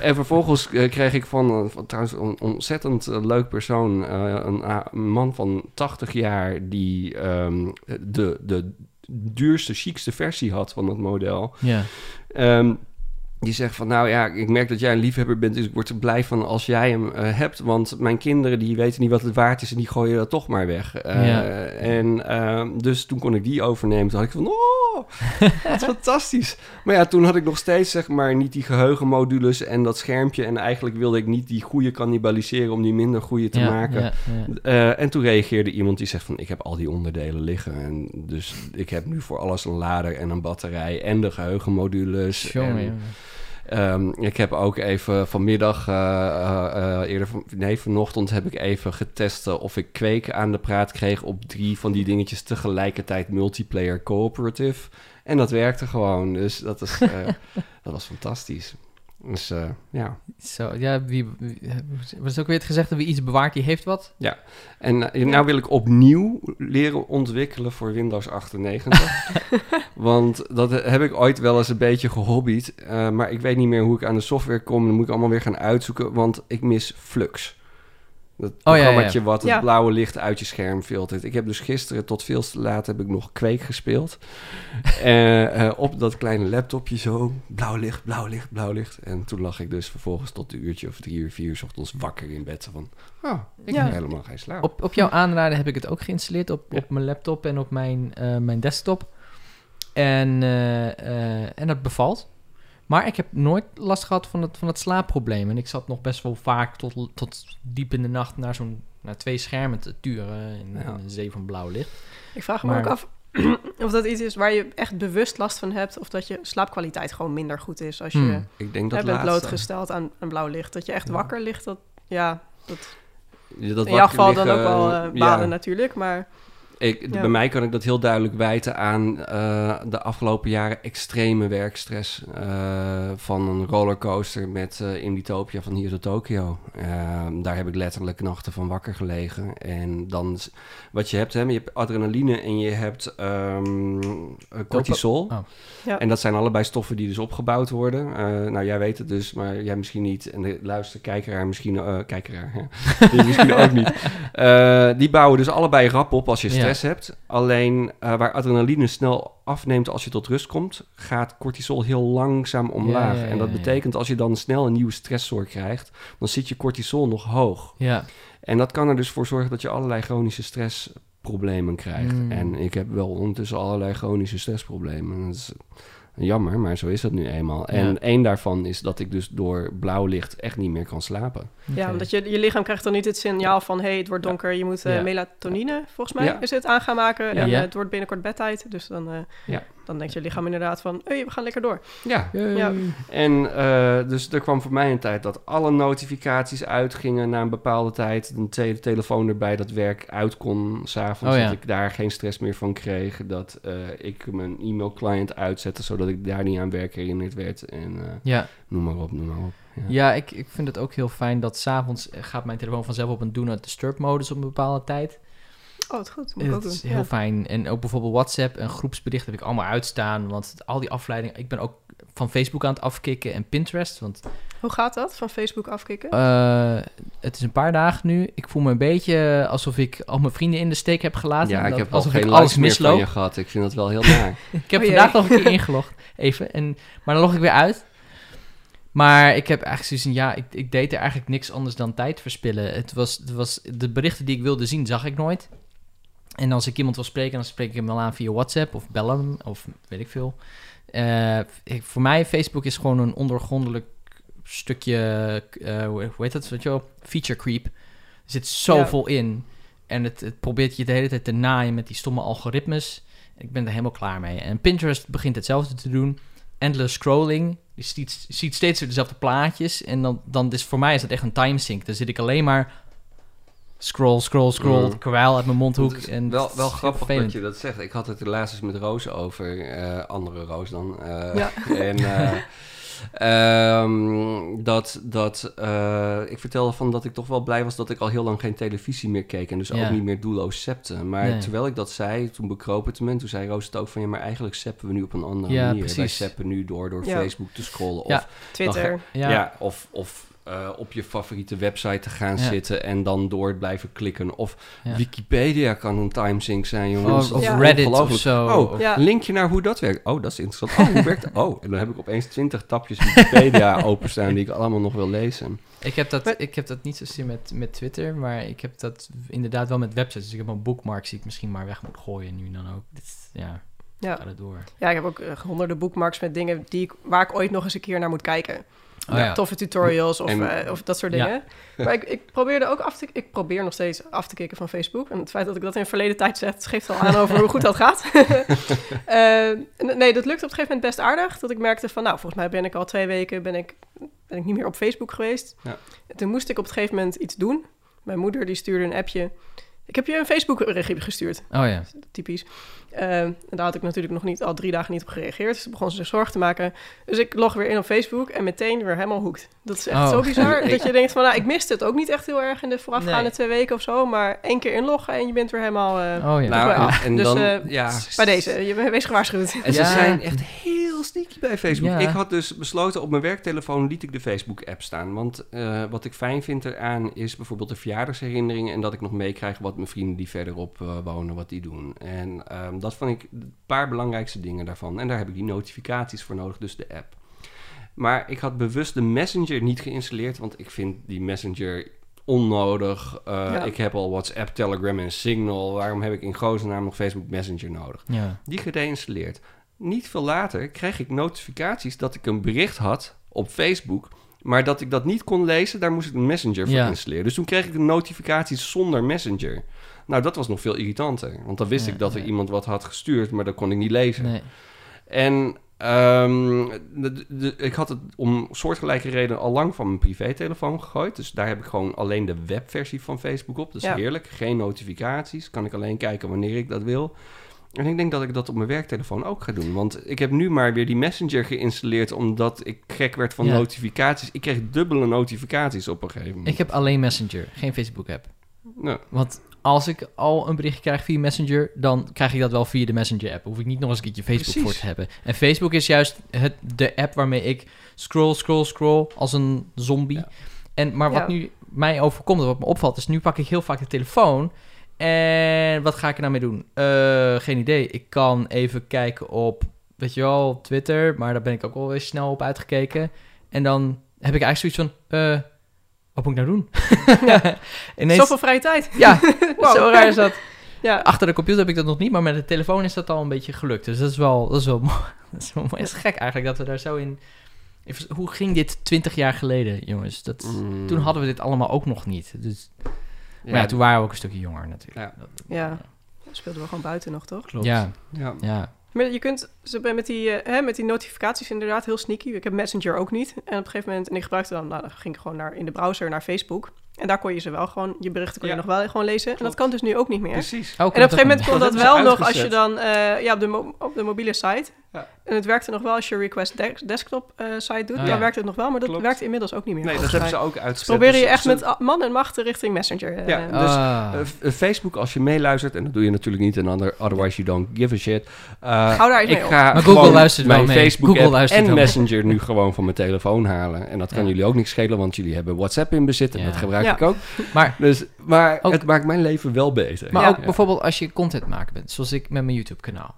en vervolgens kreeg ik van, van, trouwens een ontzettend leuk persoon... een, een, man van 80 jaar die um, de... de duurste, chicste versie had van dat model. Ja. Um, die zegt van, nou ja, ik merk dat jij een liefhebber bent, dus ik word er blij van als jij hem uh, hebt. Want mijn kinderen, die weten niet wat het waard is en die gooien dat toch maar weg. Uh, ja. En uh, dus toen kon ik die overnemen. Toen had ik van, oh, dat is (laughs) fantastisch. Maar ja, toen had ik nog steeds, zeg maar, niet die geheugenmodules en dat schermpje. En eigenlijk wilde ik niet die goede cannibaliseren om die minder goede te Ja, maken. ja. Eh, en toen reageerde iemand die zegt van, ik heb al die onderdelen liggen. En dus ik heb nu voor alles een lader en een batterij en de geheugenmodules. En, Ehm, ik heb ook even vanmiddag, eh, eh, eh, eerder van, nee, vanochtend heb ik even getest of ik kweken aan de praat kreeg op drie van die dingetjes tegelijkertijd multiplayer cooperative. En dat werkte gewoon, dus dat, is, (laughs) dat was fantastisch. Dus eh, ja. Zo, ja, wie, wie was ook weer het gezegd, wie iets bewaart, die heeft wat? En uh, nou wil ik opnieuw leren ontwikkelen voor Windows 98. (laughs) Want dat heb ik ooit wel eens een beetje gehobbied. Uh, maar ik weet niet meer hoe ik aan de software kom. Dan moet ik allemaal weer gaan uitzoeken, want ik mis Flux. Dat Oh, ja, ja. wat het Ja. blauwe licht uit je scherm filtert. Ik heb dus gisteren tot veel te laat heb ik nog Quake gespeeld. (laughs) Eh, op dat kleine laptopje zo. Blauw licht, blauw licht, blauw licht. En toen lag ik dus vervolgens tot een uurtje of drie uur, vier uur 's ochtends wakker in bed. Van, oh, ik Ja. heb helemaal geen slaap. Op, op jouw aanraden heb ik het ook geïnstalleerd op, op mijn laptop en op mijn, eh, mijn desktop. En, eh, eh, en dat bevalt. Maar ik heb nooit last gehad van het, van het slaapprobleem. En ik zat nog best wel vaak tot, tot diep in de nacht naar zo'n naar twee schermen te turen in, Ja. in een zee van blauw licht. Ik vraag me Maar- ook af (clears throat) of dat iets is waar je echt bewust last van hebt... of dat je slaapkwaliteit gewoon minder goed is als je Hmm. Ik denk dat bent blootgesteld aan, aan blauw licht. Dat je echt Ja. wakker ligt, dat, ja, dat Ja, dat in jouw geval dan ook wel ja. balen natuurlijk. Maar Ik, Ja. Bij mij kan ik dat heel duidelijk wijten aan eh, de afgelopen jaren extreme werkstress eh, van een rollercoaster met eh Inditopia van hier tot Tokio. Eh, daar heb ik letterlijk nachten van wakker gelegen. En dan, wat je hebt, hè, je hebt adrenaline en je hebt ehm, eh, cortisol. Oh. Ja. En dat zijn allebei stoffen die dus opgebouwd worden. Eh, nou, jij weet het dus, maar jij misschien niet. En de luister, kijkeraar misschien, eh kijkeraar, hè? (laughs) die misschien ook niet. (laughs) Eh, die bouwen dus allebei rap op als je Ja. Stress hebt. Alleen eh, waar adrenaline snel afneemt als je tot rust komt, gaat cortisol heel langzaam omlaag. Ja, ja, en dat betekent als je dan snel een nieuwe stressor krijgt, dan zit je cortisol nog hoog. Ja, En dat kan er dus voor zorgen dat je allerlei chronische stressproblemen krijgt. Mm. En ik heb wel ondertussen allerlei chronische stressproblemen. Dat is jammer, maar zo is dat nu eenmaal. En Ja. één daarvan is dat ik dus door blauw licht echt niet meer kan slapen. ja, omdat je, je lichaam krijgt dan niet het signaal van... hey, het wordt donker, je moet eh, Ja. melatonine, volgens mij, Ja. is het, aan gaan maken. Ja. En Ja. eh, het wordt binnenkort bedtijd. Dus dan, eh, Ja. Dan denkt je lichaam inderdaad van... hey, we gaan lekker door. Ja. En eh, dus er kwam voor mij een tijd dat alle notificaties uitgingen na een bepaalde tijd. Een tweede telefoon erbij dat werk uit kon s'avonds. Oh ja. Dat ik daar geen stress meer van kreeg. Dat eh, ik mijn e-mail client uitzette zodat ik daar niet aan werk herinnerd werd. En eh, Ja, noem maar op, noem maar op. Ja. ja ik, ik vind het ook heel fijn dat s'avonds gaat mijn telefoon vanzelf op een do not disturb modus op een bepaalde tijd. Oh, het goed. Moet ik ook Het doen. is heel Ja. fijn. En ook bijvoorbeeld WhatsApp en groepsberichten heb ik allemaal uitstaan. Want al die afleidingen... Ik ben ook van Facebook aan het afkicken en Pinterest. Want Hoe gaat dat, van Facebook afkicken? eh, het is een paar dagen nu. Ik voel me een beetje alsof ik al mijn vrienden in de steek heb gelaten. Ja, ik heb al alsof geen ik likes alles meer van misloop. je gehad. Ik vind dat wel heel naar. (laughs) (laughs) Ik heb Oh vandaag nog een keer (laughs) ingelogd, even. En, maar dan log ik weer uit. Maar ik heb eigenlijk zoiets van, ja, ik, ik deed er eigenlijk niks anders dan tijd verspillen. Het was, het was, de berichten die ik wilde zien, zag ik nooit. En als ik iemand wil spreken, dan spreek ik hem wel aan via WhatsApp of bellen hem, of weet ik veel. Eh, ik- voor mij, Facebook is gewoon een ondergrondelijk stukje, eh, hoe heet dat, weet je wel, feature creep. Er zit zoveel in. En het, het probeert je de hele tijd te naaien met die stomme algoritmes. Ik ben er helemaal klaar mee. En Pinterest begint hetzelfde te doen. endless scrolling. Je ziet, je ziet steeds weer dezelfde plaatjes. En dan, dan is voor mij is dat echt een timesync. Dan zit ik alleen maar scroll, scroll, scroll. Mm. kwijl uit mijn mondhoek. Het En wel, wel grappig vervelend. dat je dat zegt. Ik had het er laatst eens met Roos over. eh, andere Roos dan. eh, Ja. (laughs) En eh, ehm, dat, dat eh, ik vertelde van dat ik toch wel blij was dat ik al heel lang geen televisie meer keek. En dus Ja. ook niet meer doelloos septe. Maar Nee. terwijl ik dat zei, toen bekroop het me. En toen zei Roos het ook van ja, maar eigenlijk seppen we nu op een andere Ja, manier. Wij precies. seppen nu door, door Ja. Facebook te scrollen. Ja. Of Twitter. Ja, ja. of, of eh, op je favoriete website te gaan Ja. zitten en dan door blijven klikken. Of ja. Wikipedia kan een timesync zijn, jongens. Of, of Ja. Reddit of zo. Oh, Ja. Linkje naar hoe dat werkt. Oh, dat is interessant. Oh, hoe werkt Oh, en dan heb ik opeens twintig tapjes Wikipedia (laughs) openstaan die ik allemaal nog wil lezen. Ik heb dat, ik heb dat niet zozeer met, met Twitter, maar ik heb dat inderdaad wel met websites. Dus ik heb een bookmark die ik misschien maar weg moet gooien nu dan ook. Dit, ja, Ja. ga er door. ja, ik heb ook eh, honderden bookmarks met dingen die ik, waar ik ooit nog eens een keer naar moet kijken. Oh ja. Toffe tutorials of, En- eh, of dat soort Ja. dingen. Maar ik, ik probeerde ook af te... Ik probeer nog steeds af te kicken van Facebook. En het feit dat ik dat in verleden tijd zeg... geeft al aan over hoe goed dat gaat. (laughs) Eh, nee, dat lukt op een gegeven moment best aardig. Dat ik merkte van... Nou, volgens mij ben ik al twee weken... ben ik, ben ik niet meer op Facebook geweest. Ja. En toen moest ik op een gegeven moment iets doen. Mijn moeder die stuurde een appje... Ik heb je een Facebook-berichtje gestuurd. Oh ja. Typisch. Eh, en daar had ik natuurlijk nog niet al drie dagen niet op gereageerd. Dus begon ze zich zorgen te maken. Dus ik log weer in op Facebook en meteen weer helemaal hoekt. Dat is echt Oh. zo (laughs) bizar. Ik- dat je denkt van, nou, ik miste het ook niet echt heel erg in de voorafgaande Nee. twee weken of zo. Maar één keer inloggen en je bent weer helemaal eh, Oh ja. Nou, en Dus, dan, eh, ja. bij deze. Je bent wees gewaarschuwd. En ze Ja. zijn echt heel sneaky bij Facebook. Ja. Ik had dus besloten, op mijn werktelefoon liet ik de Facebook-app staan. Want eh, wat ik fijn vind eraan is bijvoorbeeld de verjaardagsherinneringen... en dat ik nog meekrijg wat mijn vrienden die verderop eh, wonen, wat die doen. En ehm, dat vond ik een paar belangrijkste dingen daarvan. En daar heb ik die notificaties voor nodig, dus de app. Maar ik had bewust de Messenger niet geïnstalleerd... want ik vind die Messenger onnodig. Eh, Ja. Ik heb al WhatsApp, Telegram en Signal. Waarom heb ik in godsnaam nog Facebook Messenger nodig? Ja. die geïnstalleerd. Niet veel later kreeg ik notificaties dat ik een bericht had op Facebook, maar dat ik dat niet kon lezen, daar moest ik een Messenger voor Ja. installeren. Dus toen kreeg ik de notificaties zonder Messenger. Nou, dat was nog veel irritanter, want dan wist Ja, ik dat er iemand wat had gestuurd, maar dat kon ik niet lezen. Nee. En ehm, de- de- ik had het om soortgelijke redenen al lang van mijn privételefoon gegooid. Dus daar heb ik gewoon alleen de webversie van Facebook op. Dat is Ja. heerlijk. Geen notificaties. Kan ik alleen kijken wanneer ik dat wil. En ik denk dat ik dat op mijn werktelefoon ook ga doen. Want ik heb nu maar weer die Messenger geïnstalleerd... omdat ik gek werd van Ja. notificaties. Ik kreeg dubbele notificaties op een gegeven moment. Ik heb alleen Messenger, geen Facebook-app. Nou, Want als ik al een berichtje krijg via Messenger, dan krijg ik dat wel via de Messenger-app. Hoef ik niet nog eens een keertje Facebook Precies. voor te hebben. En Facebook is juist het, de app waarmee ik scroll, scroll, scroll als een zombie. Ja. En, maar wat Ja. nu mij overkomt, wat me opvalt, is nu pak ik heel vaak de telefoon. En wat ga ik er nou mee doen? Eh, geen idee. Ik kan even kijken op, weet je wel, Twitter. Maar daar ben ik ook wel weer snel op uitgekeken. En dan heb ik eigenlijk zoiets van, eh, wat moet ik nou doen? (laughs) Ineens, Zoveel vrije tijd. ja, Wow. (laughs) (laughs) zo raar is dat. Ja, Achter de computer heb ik dat nog niet, maar met de telefoon is dat al een beetje gelukt. Dus dat is wel, dat is wel mooi. Dat is wel mooi. Het is gek eigenlijk dat we daar zo in... Hoe ging dit 20 jaar geleden, jongens? Dat, mm, Toen hadden we dit allemaal ook nog niet. Dus, ja, maar ja, toen waren we ook een stukje jonger natuurlijk. Ja. Dat- Ja. speelden we gewoon buiten nog, toch? klopt. Ja, ja. ja. Maar je kunt ze bij- met die, eh, hè, met die notificaties inderdaad heel sneaky. Ik heb Messenger ook niet. En op een gegeven moment, en ik gebruikte dan, nou, dan ging ik gewoon naar, in de browser naar Facebook. En daar kon je ze wel gewoon, je berichten kon je Ja. nog wel gewoon lezen. En dat kan dus nu ook niet meer. Precies. En op een gegeven moment kon Dat wel nog als je dan eh, ja, op, de op de mobiele site. Ja. En het werkte nog wel als je request de- desktop eh, site doet. Oh, dan ja. werkt het nog wel, maar dat Klopt. werkt inmiddels ook niet meer. Nee, dat hebben ze ook uitgezet. Proberen je Dus echt ze- met man en macht richting Messenger. eh, Ja, dus- Ah. Eh, Facebook, als je meeluistert, en dat doe je natuurlijk niet, en ander, otherwise you don't give a shit. Eh, Hou daar eens ik mee op. ga Maar Google luistert wel mee. Facebook Google luistert en mee. Messenger nu gewoon van mijn telefoon halen. En dat kan Ja. jullie ook niks schelen, want jullie hebben WhatsApp in bezit en Ja. dat gebruik Ja. ik ook. maar Dus, maar Ook- het maakt mijn leven wel beter. maar Ja. ook bijvoorbeeld als je content maken bent, zoals ik met mijn YouTube-kanaal.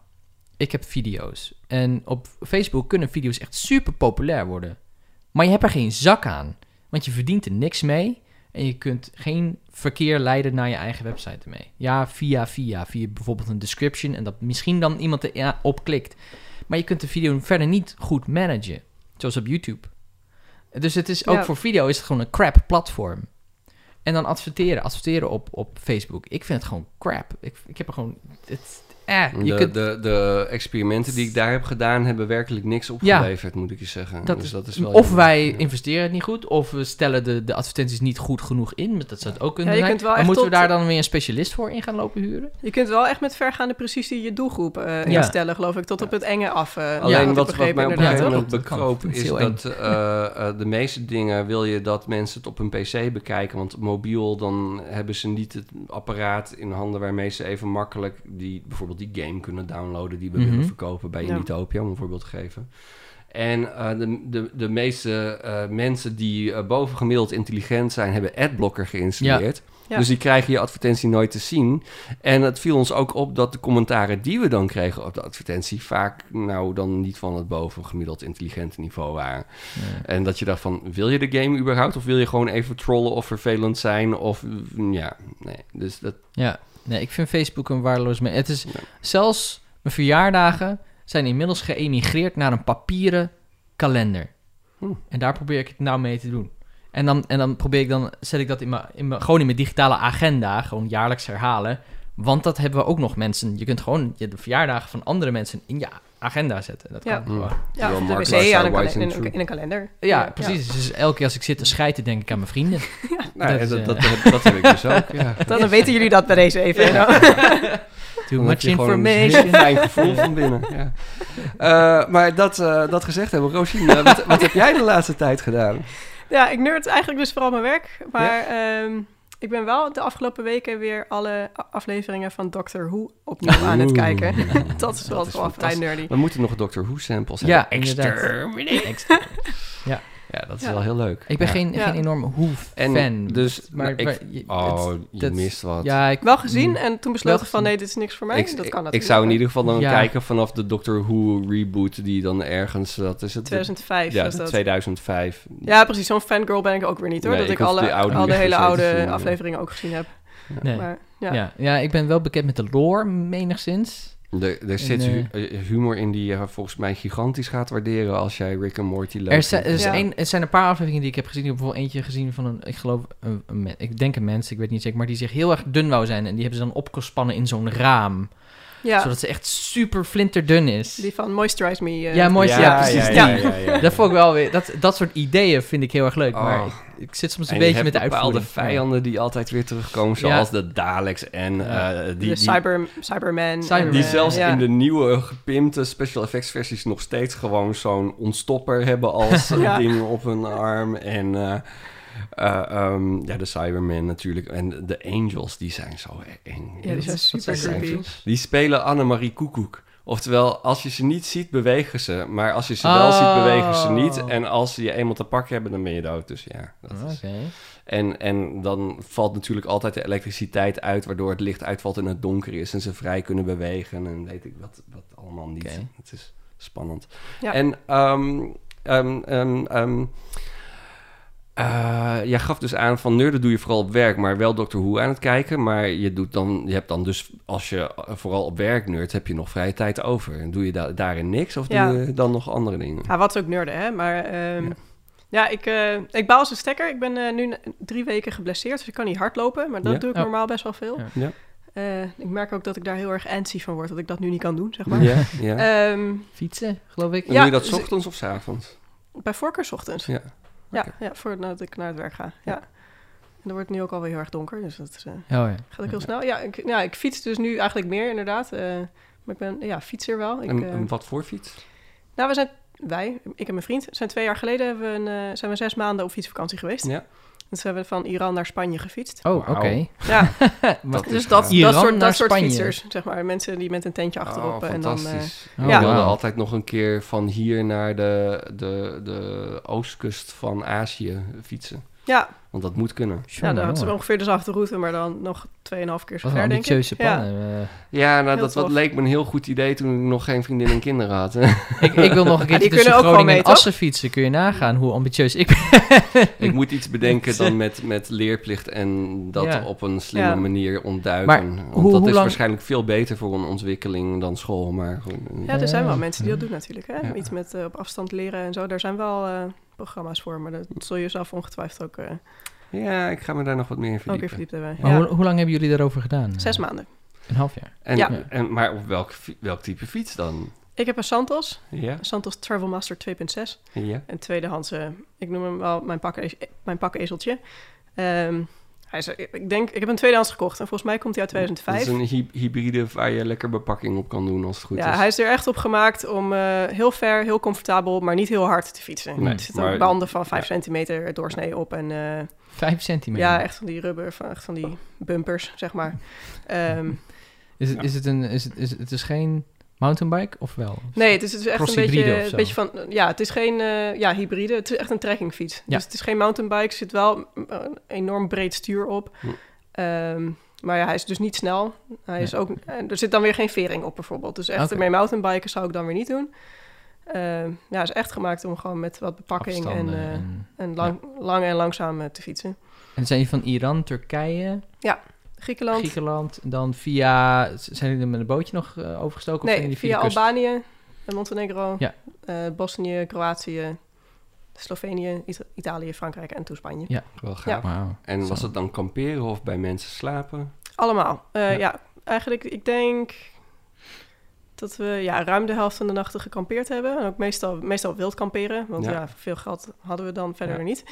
Ik heb video's. En op Facebook kunnen video's echt super populair worden. Maar je hebt er geen zak aan. Want je verdient er niks mee. En je kunt geen verkeer leiden naar je eigen website ermee. Ja, via, via. Via bijvoorbeeld een description. En dat misschien dan iemand er ja, op klikt. Maar je kunt de video verder niet goed managen. Zoals op YouTube. Dus het is ook Ja. voor video is het gewoon een crap platform. En dan adverteren. Adverteren op, op Facebook. Ik vind het gewoon crap. Ik, ik heb er gewoon... Het, eh, je de, kunt, de, de experimenten die ik daar heb gedaan, hebben werkelijk niks opgeleverd, moet ik je zeggen. Dat dus is- dat is wel of jammer. wij Ja. investeren het niet goed, of we stellen de, de advertenties niet goed genoeg in. maar Dat zou het ook kunnen Ja, je zijn. kunt wel Maar echt moeten we daar dan weer een specialist voor in gaan lopen huren? Je kunt wel echt met vergaande precisie je doelgroep eh, Ja. instellen, geloof ik, tot op het enge af. eh, Alleen had ik wat, wat mij op een gegeven moment bekroop is dat eh, de meeste dingen wil je dat mensen het op een pc bekijken. Want mobiel, dan hebben ze niet het apparaat in handen waarmee ze even makkelijk die, bijvoorbeeld die game kunnen downloaden die we Mhm. willen verkopen bij Ja. Inditopia, om een voorbeeld te geven. En eh, de, de, de meeste eh, mensen die eh, bovengemiddeld intelligent zijn, hebben adblocker geïnstalleerd. Ja. Dus die krijgen je advertentie nooit te zien. En het viel ons ook op dat de commentaren die we dan kregen op de advertentie... vaak nou dan niet van het bovengemiddeld intelligente niveau waren. En dat je dacht van, wil je de game überhaupt? Of wil je gewoon even trollen of vervelend zijn? Of ja, nee. Dus dat, Ja, nee, ik vind Facebook een waardeloos... Het is Ja. zelfs mijn verjaardagen zijn inmiddels geëmigreerd naar een papieren kalender. Hm. En daar probeer ik het nou mee te doen. En dan, en dan probeer ik dan, zet ik dat in mijn, in mijn, gewoon in mijn digitale agenda, gewoon jaarlijks herhalen. Want dat hebben we ook nog mensen. Je kunt gewoon je de verjaardagen van andere mensen in je agenda zetten. Dat kan Ja. gewoon. Ja, Wel of de wc aan een in, een, in een kalender. Ja, precies. Dus elke keer als ik zit te schijten, denk ik aan mijn vrienden. (laughs) nou, Dat dat, is, dat, eh, dat, heb, dat heb ik dus ook, ja. (laughs) Dan, weten jullie dat bij deze even. nou. (laughs) Too much je gewoon een information. heel fijn gevoel van binnen. Ja. Eh, maar dat, eh, dat gezegd hebben, Rosien, eh, wat, wat heb jij de laatste tijd gedaan? Ja, ik nerd eigenlijk dus vooral mijn werk. Maar ehm, ik ben wel de afgelopen weken weer alle afleveringen van Doctor Who opnieuw aan het kijken. (laughs) (laughs) dat is wel, Dat is wel vrij nerdy. We moeten nog Doctor Who samples Ja, hebben. inderdaad. Exterminate. (laughs) Ja, dat is Ja. wel heel leuk. Ik ben Ja. geen, Ja. geen enorme Who-fan. En dus, maar, nou, ik- maar je- Oh, het- je dat- mist wat. Ja, ik, Wel gezien en toen besloten van nee, dit is niks voor mij. ik, dat kan ik- natuurlijk. ik zou in ieder geval dan Ja. kijken vanaf de Doctor Who reboot die dan ergens, dat is het? 2005 ja, was dat. 2005. Ja, precies. Zo'n fangirl ben ik ook weer niet hoor. Nee, dat ik alle, oude al de hele oude ja. afleveringen ook gezien heb. nee. Maar ja. ja. Ja. ik ben wel bekend met de lore, menigszins. Er, er zit En, hu- eh, humor in die je volgens mij gigantisch gaat waarderen als jij Rick en Morty leuk Er, zijn, er, Ja. één- er zijn een paar afleveringen die ik heb gezien. Ik heb bijvoorbeeld eentje gezien van een, ik geloof, een, een ik denk een mens, ik weet niet zeker, maar die zich heel erg dun wou zijn. En die hebben ze dan opgespannen in zo'n raam. Ja, Zodat ze echt super flinterdun is. die van Moisturize Me. eh, Ja. Ja, precies. Ja, die. ja, ja, ja. Dat vond ik wel weer, dat, dat soort ideeën vind ik heel erg leuk. Oh. Maar ik, ik zit soms een En je beetje met de bepaalde vijanden die altijd weer terugkomen, Ja. zoals de Daleks en Ja. eh, die, de die, Cyber, Cyberman. Cyberman. en, die eh, zelfs ja. in de nieuwe gepimpte special effects versies nog steeds gewoon zo'n ontstopper hebben als (laughs) Ja. ding op hun arm. En eh, eh, ehm, ja, de Cyberman natuurlijk. En de Angels, die zijn zo eng. Ja, die zijn super zijn creepy. Die spelen Annemarie Koekoek. Oftewel, als je ze niet ziet, bewegen ze. Maar als je ze wel ziet, bewegen ze niet. Oh. En als ze je eenmaal te pakken hebben, dan ben je dood. Dus ja, dat is... Oké. En, en dan valt natuurlijk altijd de elektriciteit uit... waardoor het licht uitvalt en het donker is... en ze vrij kunnen bewegen en weet ik wat, wat allemaal niet. Het is spannend. Ja. En ehm ehm ehm eh, jij gaf dus aan van nerden doe je vooral op werk, maar wel Doctor Who aan het kijken. Maar je, doet dan, je hebt dan dus, als je vooral op werk nerd, heb je nog vrije tijd over. En doe je da daarin niks of Ja. doe je dan nog andere dingen? Ja, wat ook nerden, hè. Maar ehm, Ja. ja. ik, eh, ik baal als een stekker. Ik ben eh, nu drie weken geblesseerd, dus ik kan niet hardlopen. Maar dat Ja. doe ik normaal best wel veel. Ja. Ja. Eh, ik merk ook dat ik daar heel erg antsy van word, dat ik dat nu niet kan doen, zeg maar. Ja, ja. Ehm, Fietsen, geloof ik. en ja, doe je dat 's dus- ochtends of 's avonds? bij voorkeur 's ochtends. Ja. Ja, ja voordat ik naar het werk ga. Ja. En dan wordt het nu ook alweer heel erg donker, dus dat is, eh, Oh ja. gaat ook heel snel. Ja ik, ja, ik fiets dus nu eigenlijk meer, inderdaad. Eh, maar ik ben ja, fietser wel. Ik, en, eh, en wat voor fiets? nou, we zijn, wij, ik en mijn vriend, zijn twee jaar geleden hebben we een, eh, zijn we zes maanden op fietsvakantie geweest. Ja. Dus we hebben van Iran naar Spanje gefietst. Oh, oké. Ja, Maar- is dus dat, dat soort, dat soort fietsers, zeg maar. Mensen die met een tentje achterop. Oh, en dan, eh. Oh, Ja. Ik wilde wauw. altijd nog een keer van hier naar de, de, de oostkust van Azië fietsen. Ja, Want dat moet kunnen. ja, dat is ongeveer dezelfde route, maar dan nog 2,5 keer zo ver, denk ik. ambitieuze Ja. plannen. Eh, Ja, nou, dat, dat leek me een heel goed idee toen ik nog geen vriendin en kinderen had. (laughs) ik, ik wil nog een keer tussen kunnen ook gewoon Groningen mee, en toch? Assen fietsen. Kun je nagaan hoe ambitieus ik ben. (laughs) ik moet iets bedenken dan (laughs) met, met leerplicht en dat Ja. op een slimme Ja. manier ontduiken. Maar Want hoe- dat hoe is lang- waarschijnlijk veel beter voor een ontwikkeling dan school. Maar gewoon, Ja, er zijn wel mensen die dat doen natuurlijk. Hè? Ja. Iets met eh, op afstand leren en zo. Daar zijn wel eh, programma's voor, maar dat zul je zelf ongetwijfeld ook, eh, ja, ik ga me daar nog wat meer in ook weer verdiepen. verdiept hebben. Maar Ja. hoe, hoe lang hebben jullie daarover gedaan? Zes maanden. Een half jaar. En, Ja. en, maar op welk, welk type fiets dan? Ik heb een Santos, Ja, een Santos Travelmaster 2.6. ja. Een tweedehands, eh, ik noem hem wel mijn, pakke, mijn pakkezeltje. Ehm hij is, ik denk, ik heb een tweedehands gekocht en volgens mij komt hij uit Dat 2005. is een hy- hybride waar je lekker bepakking op kan doen als het goed ja, is. hij is er echt op gemaakt om eh, heel ver, heel comfortabel, maar niet heel hard te fietsen. Nee, er zitten maar- banden van 5 ja. centimeter doorsnee op en eh, Vijf centimeter. ja, echt van die rubber, van, echt van die bumpers, zeg maar. (laughs) Ehm, Is het, Ja. is het een... Is het, is het, het is geen mountainbike of wel? nee, het is, het is echt een beetje, een beetje van, ja, het is geen eh, ja, hybride, het is echt een trekkingfiets. Ja. Dus het is geen mountainbike, er zit wel een enorm breed stuur op. Hm. Ehm, maar ja, hij is dus niet snel. Hij is ook, en er zit dan weer geen vering op bijvoorbeeld. Dus echt Oké. ermee mountainbiken zou ik dan weer niet doen. Ehm, ja, is echt gemaakt om gewoon met wat bepakking en, eh, en, en lang, lang en langzaam eh, te fietsen. en zijn die van Iran, Turkije, Griekenland, Griekenland, dan via... Zijn jullie er met een bootje nog eh, overgestoken? of nee, via kust? Albanië, en Montenegro, Ja. eh, Bosnië, Kroatië, Slovenië, Ita- Italië, Frankrijk en toen Spanje. Ja. Wel gaaf. En was het dan kamperen of bij mensen slapen? Allemaal. Eh, Ja. ja. eigenlijk, ik denk dat we ja, ruim de helft van de nachten gekampeerd hebben. En ook meestal, meestal wild kamperen, want Ja. ja. veel geld hadden we dan verder Ja. niet.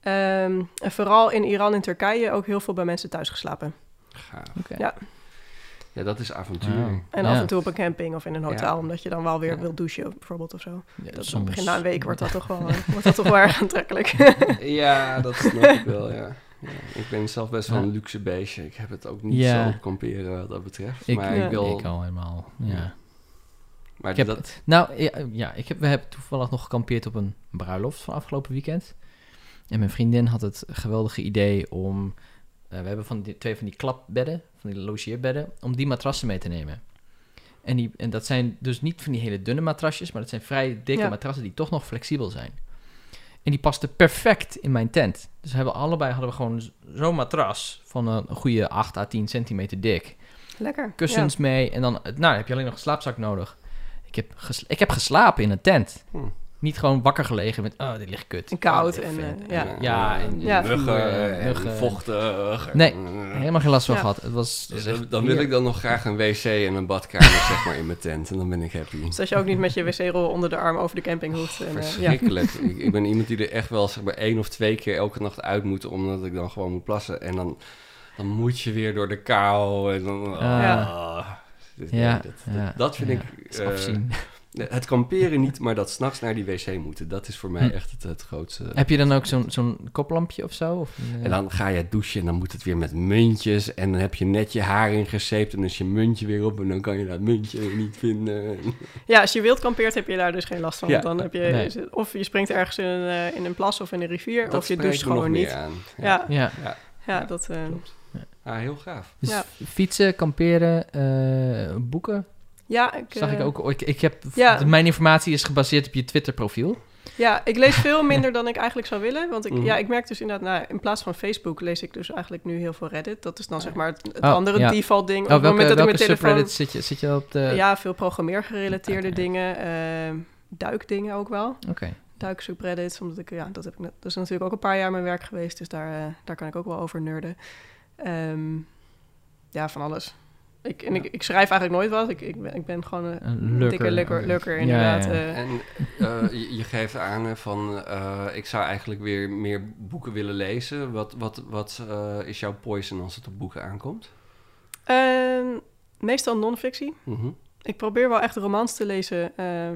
Ehm, en vooral in Iran en Turkije ook heel veel bij mensen thuis geslapen. Gaaf. Ja. Ja, dat is avontuur. En Ja. af en toe op een camping of in een hotel, Ja. omdat je dan wel weer Ja. wilt douchen bijvoorbeeld of zo. Ja, Dat soms- begin na een week wordt dat toch wel, (laughs) eh, wordt dat toch wel erg aantrekkelijk. (laughs) Ja, dat snap ik wel, ja. ja. Ik ben zelf best wel een luxe beestje. Ik heb het ook niet Ja. zo op kamperen wat dat betreft. Ik, maar Ja. ik wil... ik al helemaal, ja. Ja. Maar Ik heb- dat... Nou, ja, ja ik heb, we hebben toevallig nog gekampeerd op een bruiloft van afgelopen weekend. En mijn vriendin had het geweldige idee om... eh, we hebben van die, twee van die klapbedden, van die logeerbedden, om die matrassen mee te nemen. En, die, en dat zijn dus niet van die hele dunne matrasjes, maar dat zijn vrij dikke Ja. matrassen die toch nog flexibel zijn. En die pasten perfect in mijn tent. Dus we hebben allebei hadden we gewoon zo'n matras van een, een goede 8 à 10 centimeter dik Lekker. kussens mee. En dan, nou, dan heb je alleen nog een slaapzak nodig. Ik heb, ik heb geslapen in een tent. Hm. Niet gewoon wakker gelegen met, oh, dit ligt kut. En koud Oh, en, eh, ja. Ja, en Ja. en muggen. vochtig. Nee, Helemaal geen last van Ja. gehad. Het was, het was Dus echt dan, wil ik dan nog graag een wc en een badkamer zeg maar in mijn tent. En dan ben ik happy. Dus dat je ook niet met je wc-rol onder de arm over de camping hoeft. En, eh, ja. Verschrikkelijk. (laughs) ik, ik ben iemand die er echt wel zeg maar één of twee keer elke nacht uit moet, omdat ik dan gewoon moet plassen. En dan, dan moet je weer door de kou. En dan, Ja. ah. Dus nee, Ja, dat, dat, ja, dat vind ja. ik... Afzien. Het kamperen niet, maar dat s'nachts naar die wc moeten. Dat is voor mij Hm. echt het, het grootste. Heb je dan ook zo'n zo'n koplampje of zo? Of een, eh, En dan ga je douchen en dan moet het weer met muntjes. En dan heb je net je haar ingezeept en dan is je muntje weer op. En dan kan je dat muntje weer niet vinden. Ja, als je wild kampeert heb je daar dus geen last van. Ja. Dan heb je, Nee. of je springt ergens in een, eh, in een plas of in een rivier, Dat of je doucht gewoon meer niet. aan. Ja, Ja, ja, dat... eh, Klopt. Ah, heel gaaf. dus Ja. fietsen, kamperen, eh, boeken. Ja, ik, Zag ik eh, ook. Ik, ik heb, ja. Mijn informatie is gebaseerd op je Twitter profiel. Ja, ik lees veel minder dan ik eigenlijk zou willen. Want ik, Mhm. ja, ik merk dus inderdaad, nou, in plaats van Facebook lees ik dus eigenlijk nu heel veel Reddit. Dat is dan zeg maar het, het Oh, andere ja. default ding. Op Oh, het welke, moment dat ik welke mijn telefoon... zit je, zit je op de... Ja, veel programmeergerelateerde dingen. eh, duikdingen ook wel. Oké. Duiksubreddits, omdat ik, ja, dat heb ik net, dat is natuurlijk ook een paar jaar mijn werk geweest. Dus daar, eh, daar kan ik ook wel over nerden. Ehm, ja, van alles. Ik, en ik, ik schrijf eigenlijk nooit wat. Ik, ik, ben, ik ben gewoon een Een lurker. dikke lukker, lukker Ja, inderdaad. ja. eh. En eh, je, je geeft aan hè, van, eh, ik zou eigenlijk weer meer boeken willen lezen. Wat, wat, wat eh, is jouw poison als het op boeken aankomt? Ehm, meestal non-fictie. Mhm. Ik probeer wel echt romans te lezen. eh,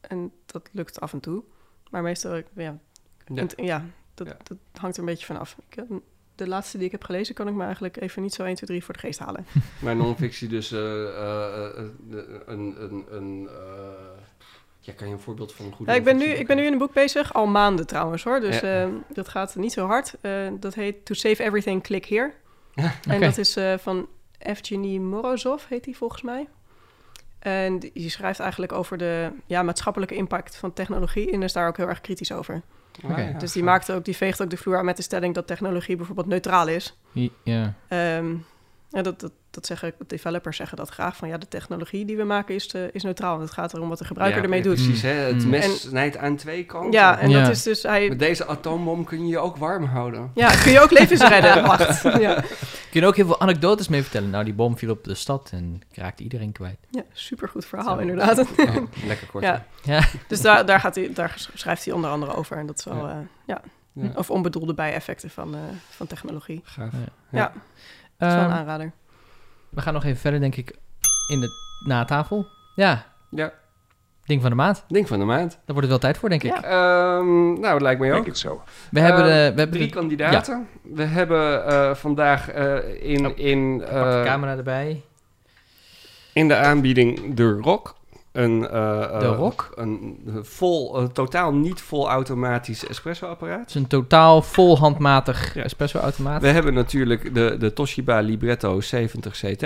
en dat lukt af en toe. Maar meestal, ik- ja, Ja. dat, Ja. dat hangt er een beetje vanaf. Ik, heb- de laatste die ik heb gelezen, kan ik me eigenlijk even niet zo 1, 2, 3 voor de geest halen. (laughs) Maar non-fictie dus eh, eh, eh, een... een, een ja, kan je een voorbeeld van een goede Ja, ik, ben nu, ik ben nu in een boek bezig, al maanden trouwens hoor. Dus Ja. dat gaat niet zo hard. Dat heet To Save Everything, Click Here. (laughs) Ja. En dat is van Evgeny Morozov, heet hij volgens mij. En die die schrijft eigenlijk over de ja, maatschappelijke impact van technologie en is daar ook heel erg kritisch over. Dus die, gaaf. maakt ook, die veegt ook de vloer aan met de stelling dat technologie bijvoorbeeld neutraal is. Ja. Ehm, Ja, dat, dat, dat zeggen developers zeggen dat graag van ja, de technologie die we maken is, eh, is neutraal. Want het gaat erom wat de gebruiker Ja, ermee doet. Precies, hè? het Mm. mes En- snijdt aan twee kanten. Ja, en Ja. dat is dus hij. Met deze atoombom kun je je ook warm houden. Ja, kun je ook levens (laughs) redden. Wacht. Ja. Kun je ook heel veel anekdotes mee vertellen? Nou, die bom viel op de stad en raakte iedereen kwijt. ja, supergoed verhaal Zo. inderdaad. Ja, (laughs) lekker kort. Ja. Ja. Dus daar, daar, gaat hij, daar schrijft hij onder andere over. En dat is wel, Ja. eh, ja. Ja. Of onbedoelde bijeffecten van, eh, van technologie. Gaaf. Ja. Dat is wel een Ehm, aanrader. we gaan nog even verder, denk ik, in de natafel. Ja, Ja, ding van de maand. ding van de maand. Daar wordt het wel tijd voor, denk ik. Ja. Ehm, nou, dat lijkt mij ook. Denk het zo. We hebben, Eh, de, we hebben drie kandidaten. We hebben eh, vandaag eh, in, Oh, in, de eh, camera erbij. in de aanbieding de Rock. Een, eh, De eh, Rock? Een vol, een totaal niet vol automatisch espresso-apparaat. Het is een totaal vol handmatig Ja. espresso-automaat. We hebben natuurlijk de, de Toshiba Libretto 70 CT.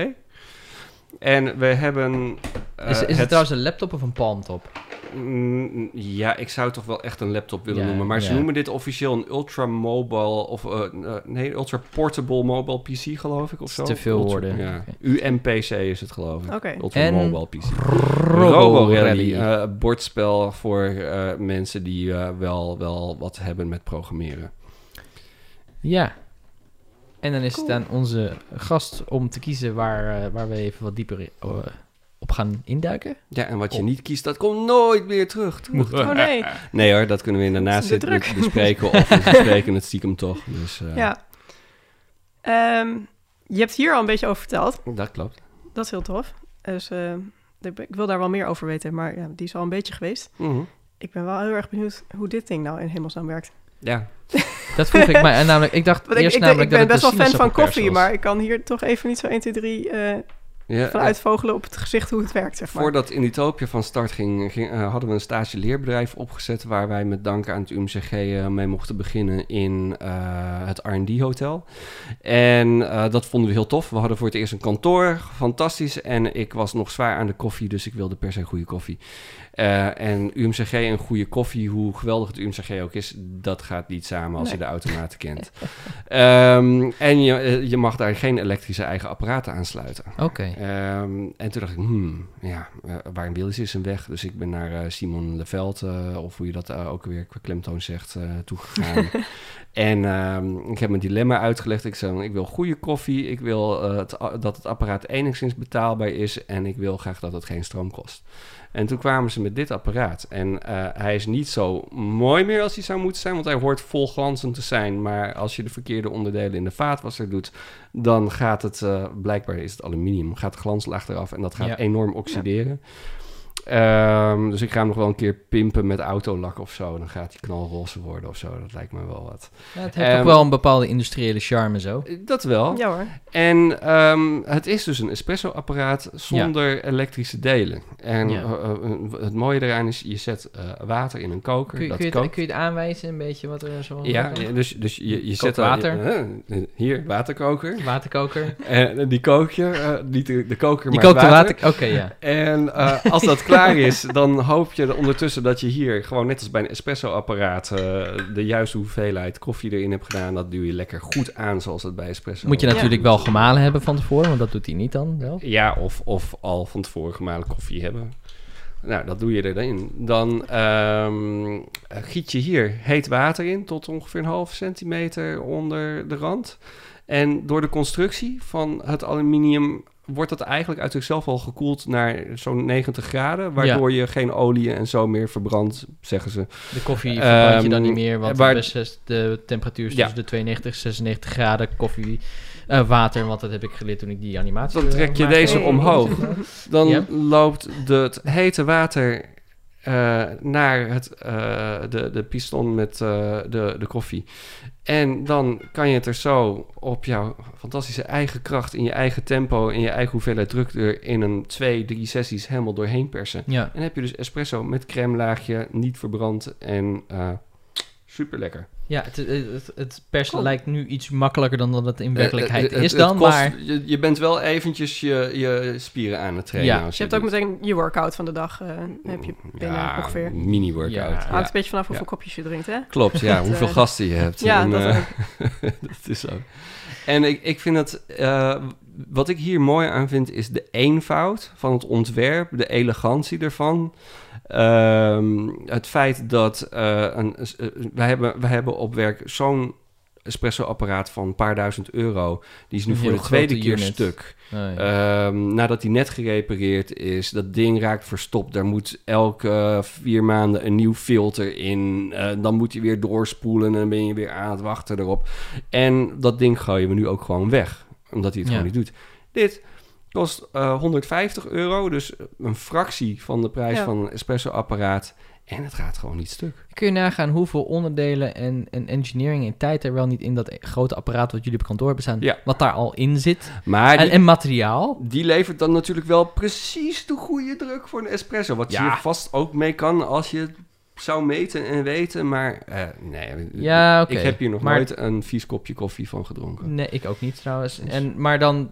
En we hebben... eh, is, is het, trouwens een laptop of een palmtop? Mm, ja, ik zou het toch wel echt een laptop willen Ja, noemen. Maar ze ja. noemen dit officieel een ultra mobile of eh, eh, nee, ultra portable mobile PC geloof ik of zo. Te veel Ultra- woorden. Ja. UMPC is het geloof ik. Oké. Ultra En mobile PC. Robo Rally, eh, bordspel voor eh, mensen die eh, wel, wel wat hebben met programmeren. Ja. En dan is Cool. het aan onze gast om te kiezen waar, eh, waar we even wat dieper i- eh, op gaan induiken. Ja, en wat je Oh. niet kiest, dat komt nooit meer terug. (laughs) terug. Oh nee. Nee hoor, dat kunnen we in de is nazit de druk. bespreken of we bespreken het stiekem toch. Dus eh, Ja. Ehm, je hebt hier al een beetje over verteld. dat klopt. Dat is heel tof. Dus eh, ik wil daar wel meer over weten. Maar ja, die is al een beetje geweest. Mhm. Ik ben wel heel erg benieuwd hoe dit ding nou in hemelsnaam werkt. Ja, (laughs) Dat vroeg ik mij. En namelijk, ik dacht Want ik, eerst ik, namelijk ik ben dat best wel fan van koffie, maar ik kan hier toch even niet zo 1, 2, 3 eh ja van uitvogelen op het gezicht hoe het werkt, zeg maar. Voordat Inditopia van start ging, ging eh, hadden we een stage leerbedrijf opgezet... waar wij met dank aan het UMCG eh, mee mochten beginnen in eh, het R&D hotel. En eh, dat vonden we heel tof. We hadden voor het eerst een kantoor, fantastisch. En ik was nog zwaar aan de koffie, dus ik wilde per se goede koffie. Eh, en UMCG en goede koffie, hoe geweldig het UMCG ook is... dat gaat niet samen als Nee. je de automaten (laughs) kent. Ehm, en je, je mag daar geen elektrische eigen apparaten aansluiten. Oké. Ehm, en toen dacht ik, hmm, ja, eh, waar een wil is, een weg. Dus ik ben naar eh, Simon Leveld, eh, of hoe je dat eh, ook weer qua klemtoon zegt, eh toegegaan. (laughs) en ehm, ik heb mijn dilemma uitgelegd. Ik zei, ik wil goede koffie, ik wil eh, het, dat het apparaat enigszins betaalbaar is... en ik wil graag dat het geen stroom kost. En toen kwamen ze met dit apparaat. En eh, hij is niet zo mooi meer als hij zou moeten zijn, want hij hoort vol glanzend te zijn. Maar als je de verkeerde onderdelen in de vaatwasser doet, dan gaat het, eh, blijkbaar is het aluminium, gaat de glanslaag eraf en dat gaat Ja. enorm oxideren. Ehm, dus ik ga hem nog wel een keer pimpen met autolak of zo. Dan gaat hij knalroze worden of zo. Dat lijkt me wel wat. Ja, het heeft Ehm, ook wel een bepaalde industriële charme zo. Dat wel. Ja hoor. En ehm, het is dus een espresso-apparaat zonder elektrische delen. En Ja. eh, eh, het mooie eraan is, je zet eh, water in een koker. Kun je, dat kun, je het, kookt. kun je het aanwijzen, een beetje wat er zo... Ja, ja, dus, dus je, je zet er- water. hier, waterkoker. Waterkoker. (laughs) En die kook je, eh, niet de, de koker, Die maar kookt de water. water... Oké, ja. En eh, als dat (laughs) klaar (laughs) is, dan hoop je ondertussen dat je hier gewoon net als bij een espresso-apparaat eh, de juiste hoeveelheid koffie erin hebt gedaan. Dat duw je lekker goed aan, zoals het bij espresso. Moet je Ja. natuurlijk wel gemalen hebben van tevoren, want dat doet hij niet dan zelf. Ja, of, of al van tevoren gemalen koffie hebben. Nou, dat doe je erin. Dan ehm, giet je hier heet water in tot ongeveer een half centimeter onder de rand. En door de constructie van het aluminium wordt dat eigenlijk uit zichzelf al gekoeld naar zo'n 90 graden. Waardoor je geen olie en zo meer verbrandt, zeggen ze. De koffie verbrand je dan Ehm, niet meer, want waar- de, temperatuur is Ja. tussen de 92 en 96 graden. Koffie, eh, water, want dat heb ik geleerd toen ik die animatie Dan trek je maakte. deze omhoog. Dan Ja. loopt de, het hete water eh, naar het, eh, de, de piston met eh, de, de koffie. En dan kan je het er zo op jouw fantastische eigen kracht, in je eigen tempo, in je eigen hoeveelheid druk er in een twee, drie sessies helemaal doorheen persen. Ja, En dan heb je dus espresso met crème laagje, niet verbrand en eh super lekker. Ja het, het, het, Cool. lijkt nu iets makkelijker dan dat het in werkelijkheid Eh, is het- het dan, kost- maar... Je, je bent wel eventjes je, je spieren aan het trainen. Ja. als Dus je hebt ook meteen je workout van de de eh, heb je binnen Ja, ongeveer. mini-workout. Ja. Ja. Hangt een beetje vanaf hoeveel kopjes je drinkt, hè? Klopt, ja. (laughs) Dat, hoeveel eh, gasten je hebt. Ja, En, dat eh, (laughs) dat is zo. En ik, ik vind eh, wat ik hier mooi aan vind is de eenvoud van het ontwerp, de elegantie ervan. Ehm, het feit dat uh, een, uh, wij, hebben, wij hebben op werk zo'n espresso-apparaat van een paar duizend euro. Die is nu voor de tweede keer stuk. Oh, ja. um, nadat die net gerepareerd is, dat ding raakt verstopt. Daar moet elke vier maanden een nieuw filter in. Uh, dan moet hij weer doorspoelen en dan ben je weer aan het wachten erop. En dat ding gooien we nu ook gewoon weg, omdat hij het ja. gewoon niet doet. Dit kost uh, 150 euro, dus een fractie van de prijs ja. van een espresso-apparaat. En het gaat gewoon niet stuk. Kun je nagaan hoeveel onderdelen en, en engineering en tijd er wel niet in dat grote apparaat wat jullie op kantoor hebben staan, ja. wat daar al in zit. Maar en, die, en materiaal. Die levert dan natuurlijk wel precies de goede druk voor een espresso. Wat Ja. je vast ook mee kan als je het zou meten en weten. Maar eh, nee, Ja, oké. ik heb hier nog Maar- nooit een vies kopje koffie van gedronken. Nee, ik ook niet trouwens. En, maar dan,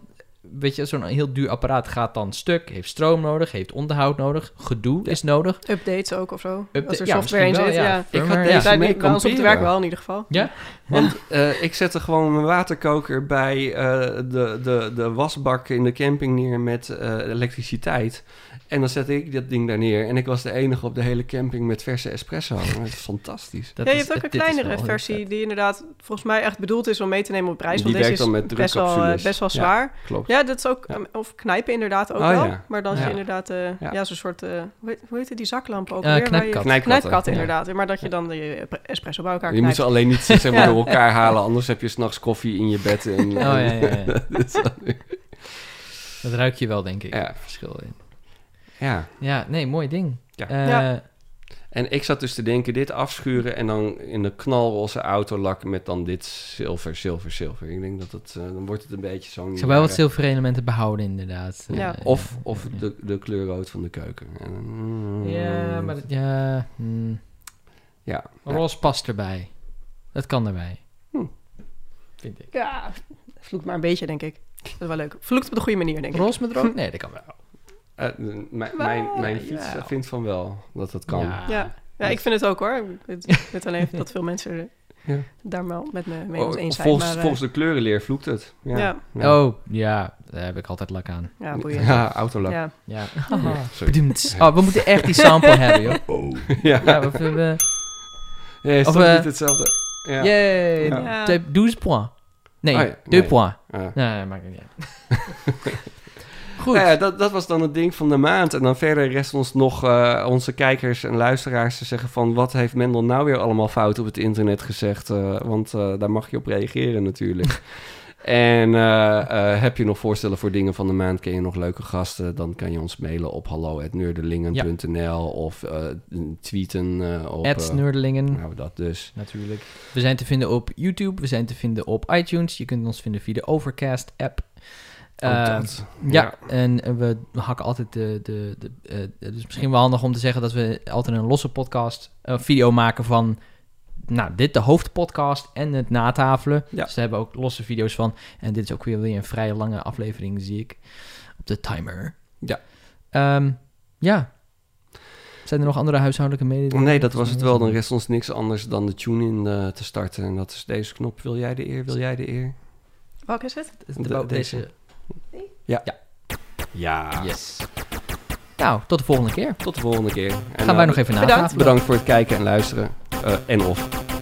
weet je, zo'n heel duur apparaat gaat dan stuk, heeft stroom nodig, heeft onderhoud nodig, gedoe is nodig. Updates ook of zo. Upda- Als er ja, software in zit, wel, ja. ja. Ik ja. deze Bij, mee bij ons op het werk wel in ieder geval. Ja? Want eh, ik zette gewoon mijn waterkoker bij eh, de, de, de wasbak in de camping neer met eh, elektriciteit. En dan zette ik dat ding daar neer. En ik was de enige op de hele camping met verse espresso. Dat is (laughs) fantastisch. Dat ja, je is- hebt ook een kleinere versie die inderdaad volgens mij echt bedoeld is om mee te nemen op reis. Die Want deze werkt is dan met best wel, best wel Ja. zwaar. Klopt. Ja, dat is ook, Ja. of knijpen inderdaad ook Oh, wel. ja. Maar dan is Ja. je inderdaad, eh, ja. Ja. zo'n soort, eh, hoe, heet, hoe heette die zaklamp ook weer? waar je- knijpkat. Knijpkat Ja. inderdaad. Maar dat je dan de espresso bij elkaar Je moet knijpt. ze alleen niet (laughs) zeg maar, Ja. Door elkaar halen, anders heb je s'nachts koffie in je bed. En, Oh ja, ja, ja. (laughs) Dat ruik je wel, denk ik. Ja. Verschil in. ja. Ja, nee, mooi ding. Ja. Eh, Ja. En ik zat dus te denken, dit afschuren en dan in de knalroze auto lakken met dan dit zilver, zilver, zilver. Ik denk dat het, eh, dan wordt het een beetje zo'n... Ik zou wel wat rare- zilveren elementen behouden, inderdaad. Ja. Eh, Of, ja, of ja. de, de kleur rood van de keuken. En, mm, Ja, maar dat- ja, hmm. Ja, ja. roze past erbij. Dat kan erbij. Hm. Vind ik. Ja, vloekt maar een beetje, denk ik. Dat is wel leuk. Vloekt op de goede manier, denk ik. Roze met rood? (laughs) Nee, dat kan wel. Eh, mijn, mijn, mijn fiets ja. vindt van wel dat het kan. Ja. Ja. ja, ik vind het ook hoor. Ik weet alleen dat veel mensen (laughs) Ja. daar wel met me mee Oh, eens zijn. volgens, maar, eh, volgens de kleurenleer vloekt het. Ja, Ja. ja. Oh, ja, daar heb ik altijd lak aan. ja, boeiend. Ja, autolak. Ja. Ja. (laughs) Sorry. Oh, we moeten echt die sample hebben, joh. Oh. Ja, Ja, we hebben... Ja, is Of, toch niet hetzelfde? Ja. Yay, Ja. Twee- 12 points. Nee, Oh ja, 2 nee. points. Ja. Nee, nee, maakt niet uit. (laughs) Goed. Nou ja, dat, dat was dan het ding van de maand. En dan verder rest ons nog eh, onze kijkers en luisteraars te zeggen van... wat heeft Mendel nou weer allemaal fout op het internet gezegd? Eh, want eh, daar mag je op reageren natuurlijk. (laughs) en eh, eh, heb je nog voorstellen voor dingen van de maand? Ken je nog leuke gasten? Dan kan je ons mailen op hallo.nerdelingen.nl of eh, tweeten op... At Nerdelingen. nou, dat dus. Natuurlijk. We zijn te vinden op YouTube. We zijn te vinden op iTunes. Je kunt ons vinden via de Overcast-app. Eh, ja, en we hakken altijd de... de, de eh, het is misschien wel handig om te zeggen dat we altijd een losse podcast, video maken van... Nou, dit de hoofdpodcast en het natafelen. Ja. Dus daar hebben we ook losse video's van. En dit is ook weer, weer een vrij lange aflevering, zie ik. Op de timer. Ja. Ehm, ja. Zijn er nog andere huishoudelijke mededelingen? Nee, dat was het wel. Dan rest ons niks anders dan de tune-in eh, te starten. En dat is deze knop. Wil jij de eer? Wil jij de eer? Welke is het? De, De- deze. deze. Ja. Yes. Nou, tot de volgende keer. Tot de volgende keer. En Gaan wij nog even bedankt. natafelen. Bedankt voor het kijken en luisteren. Eh, en of.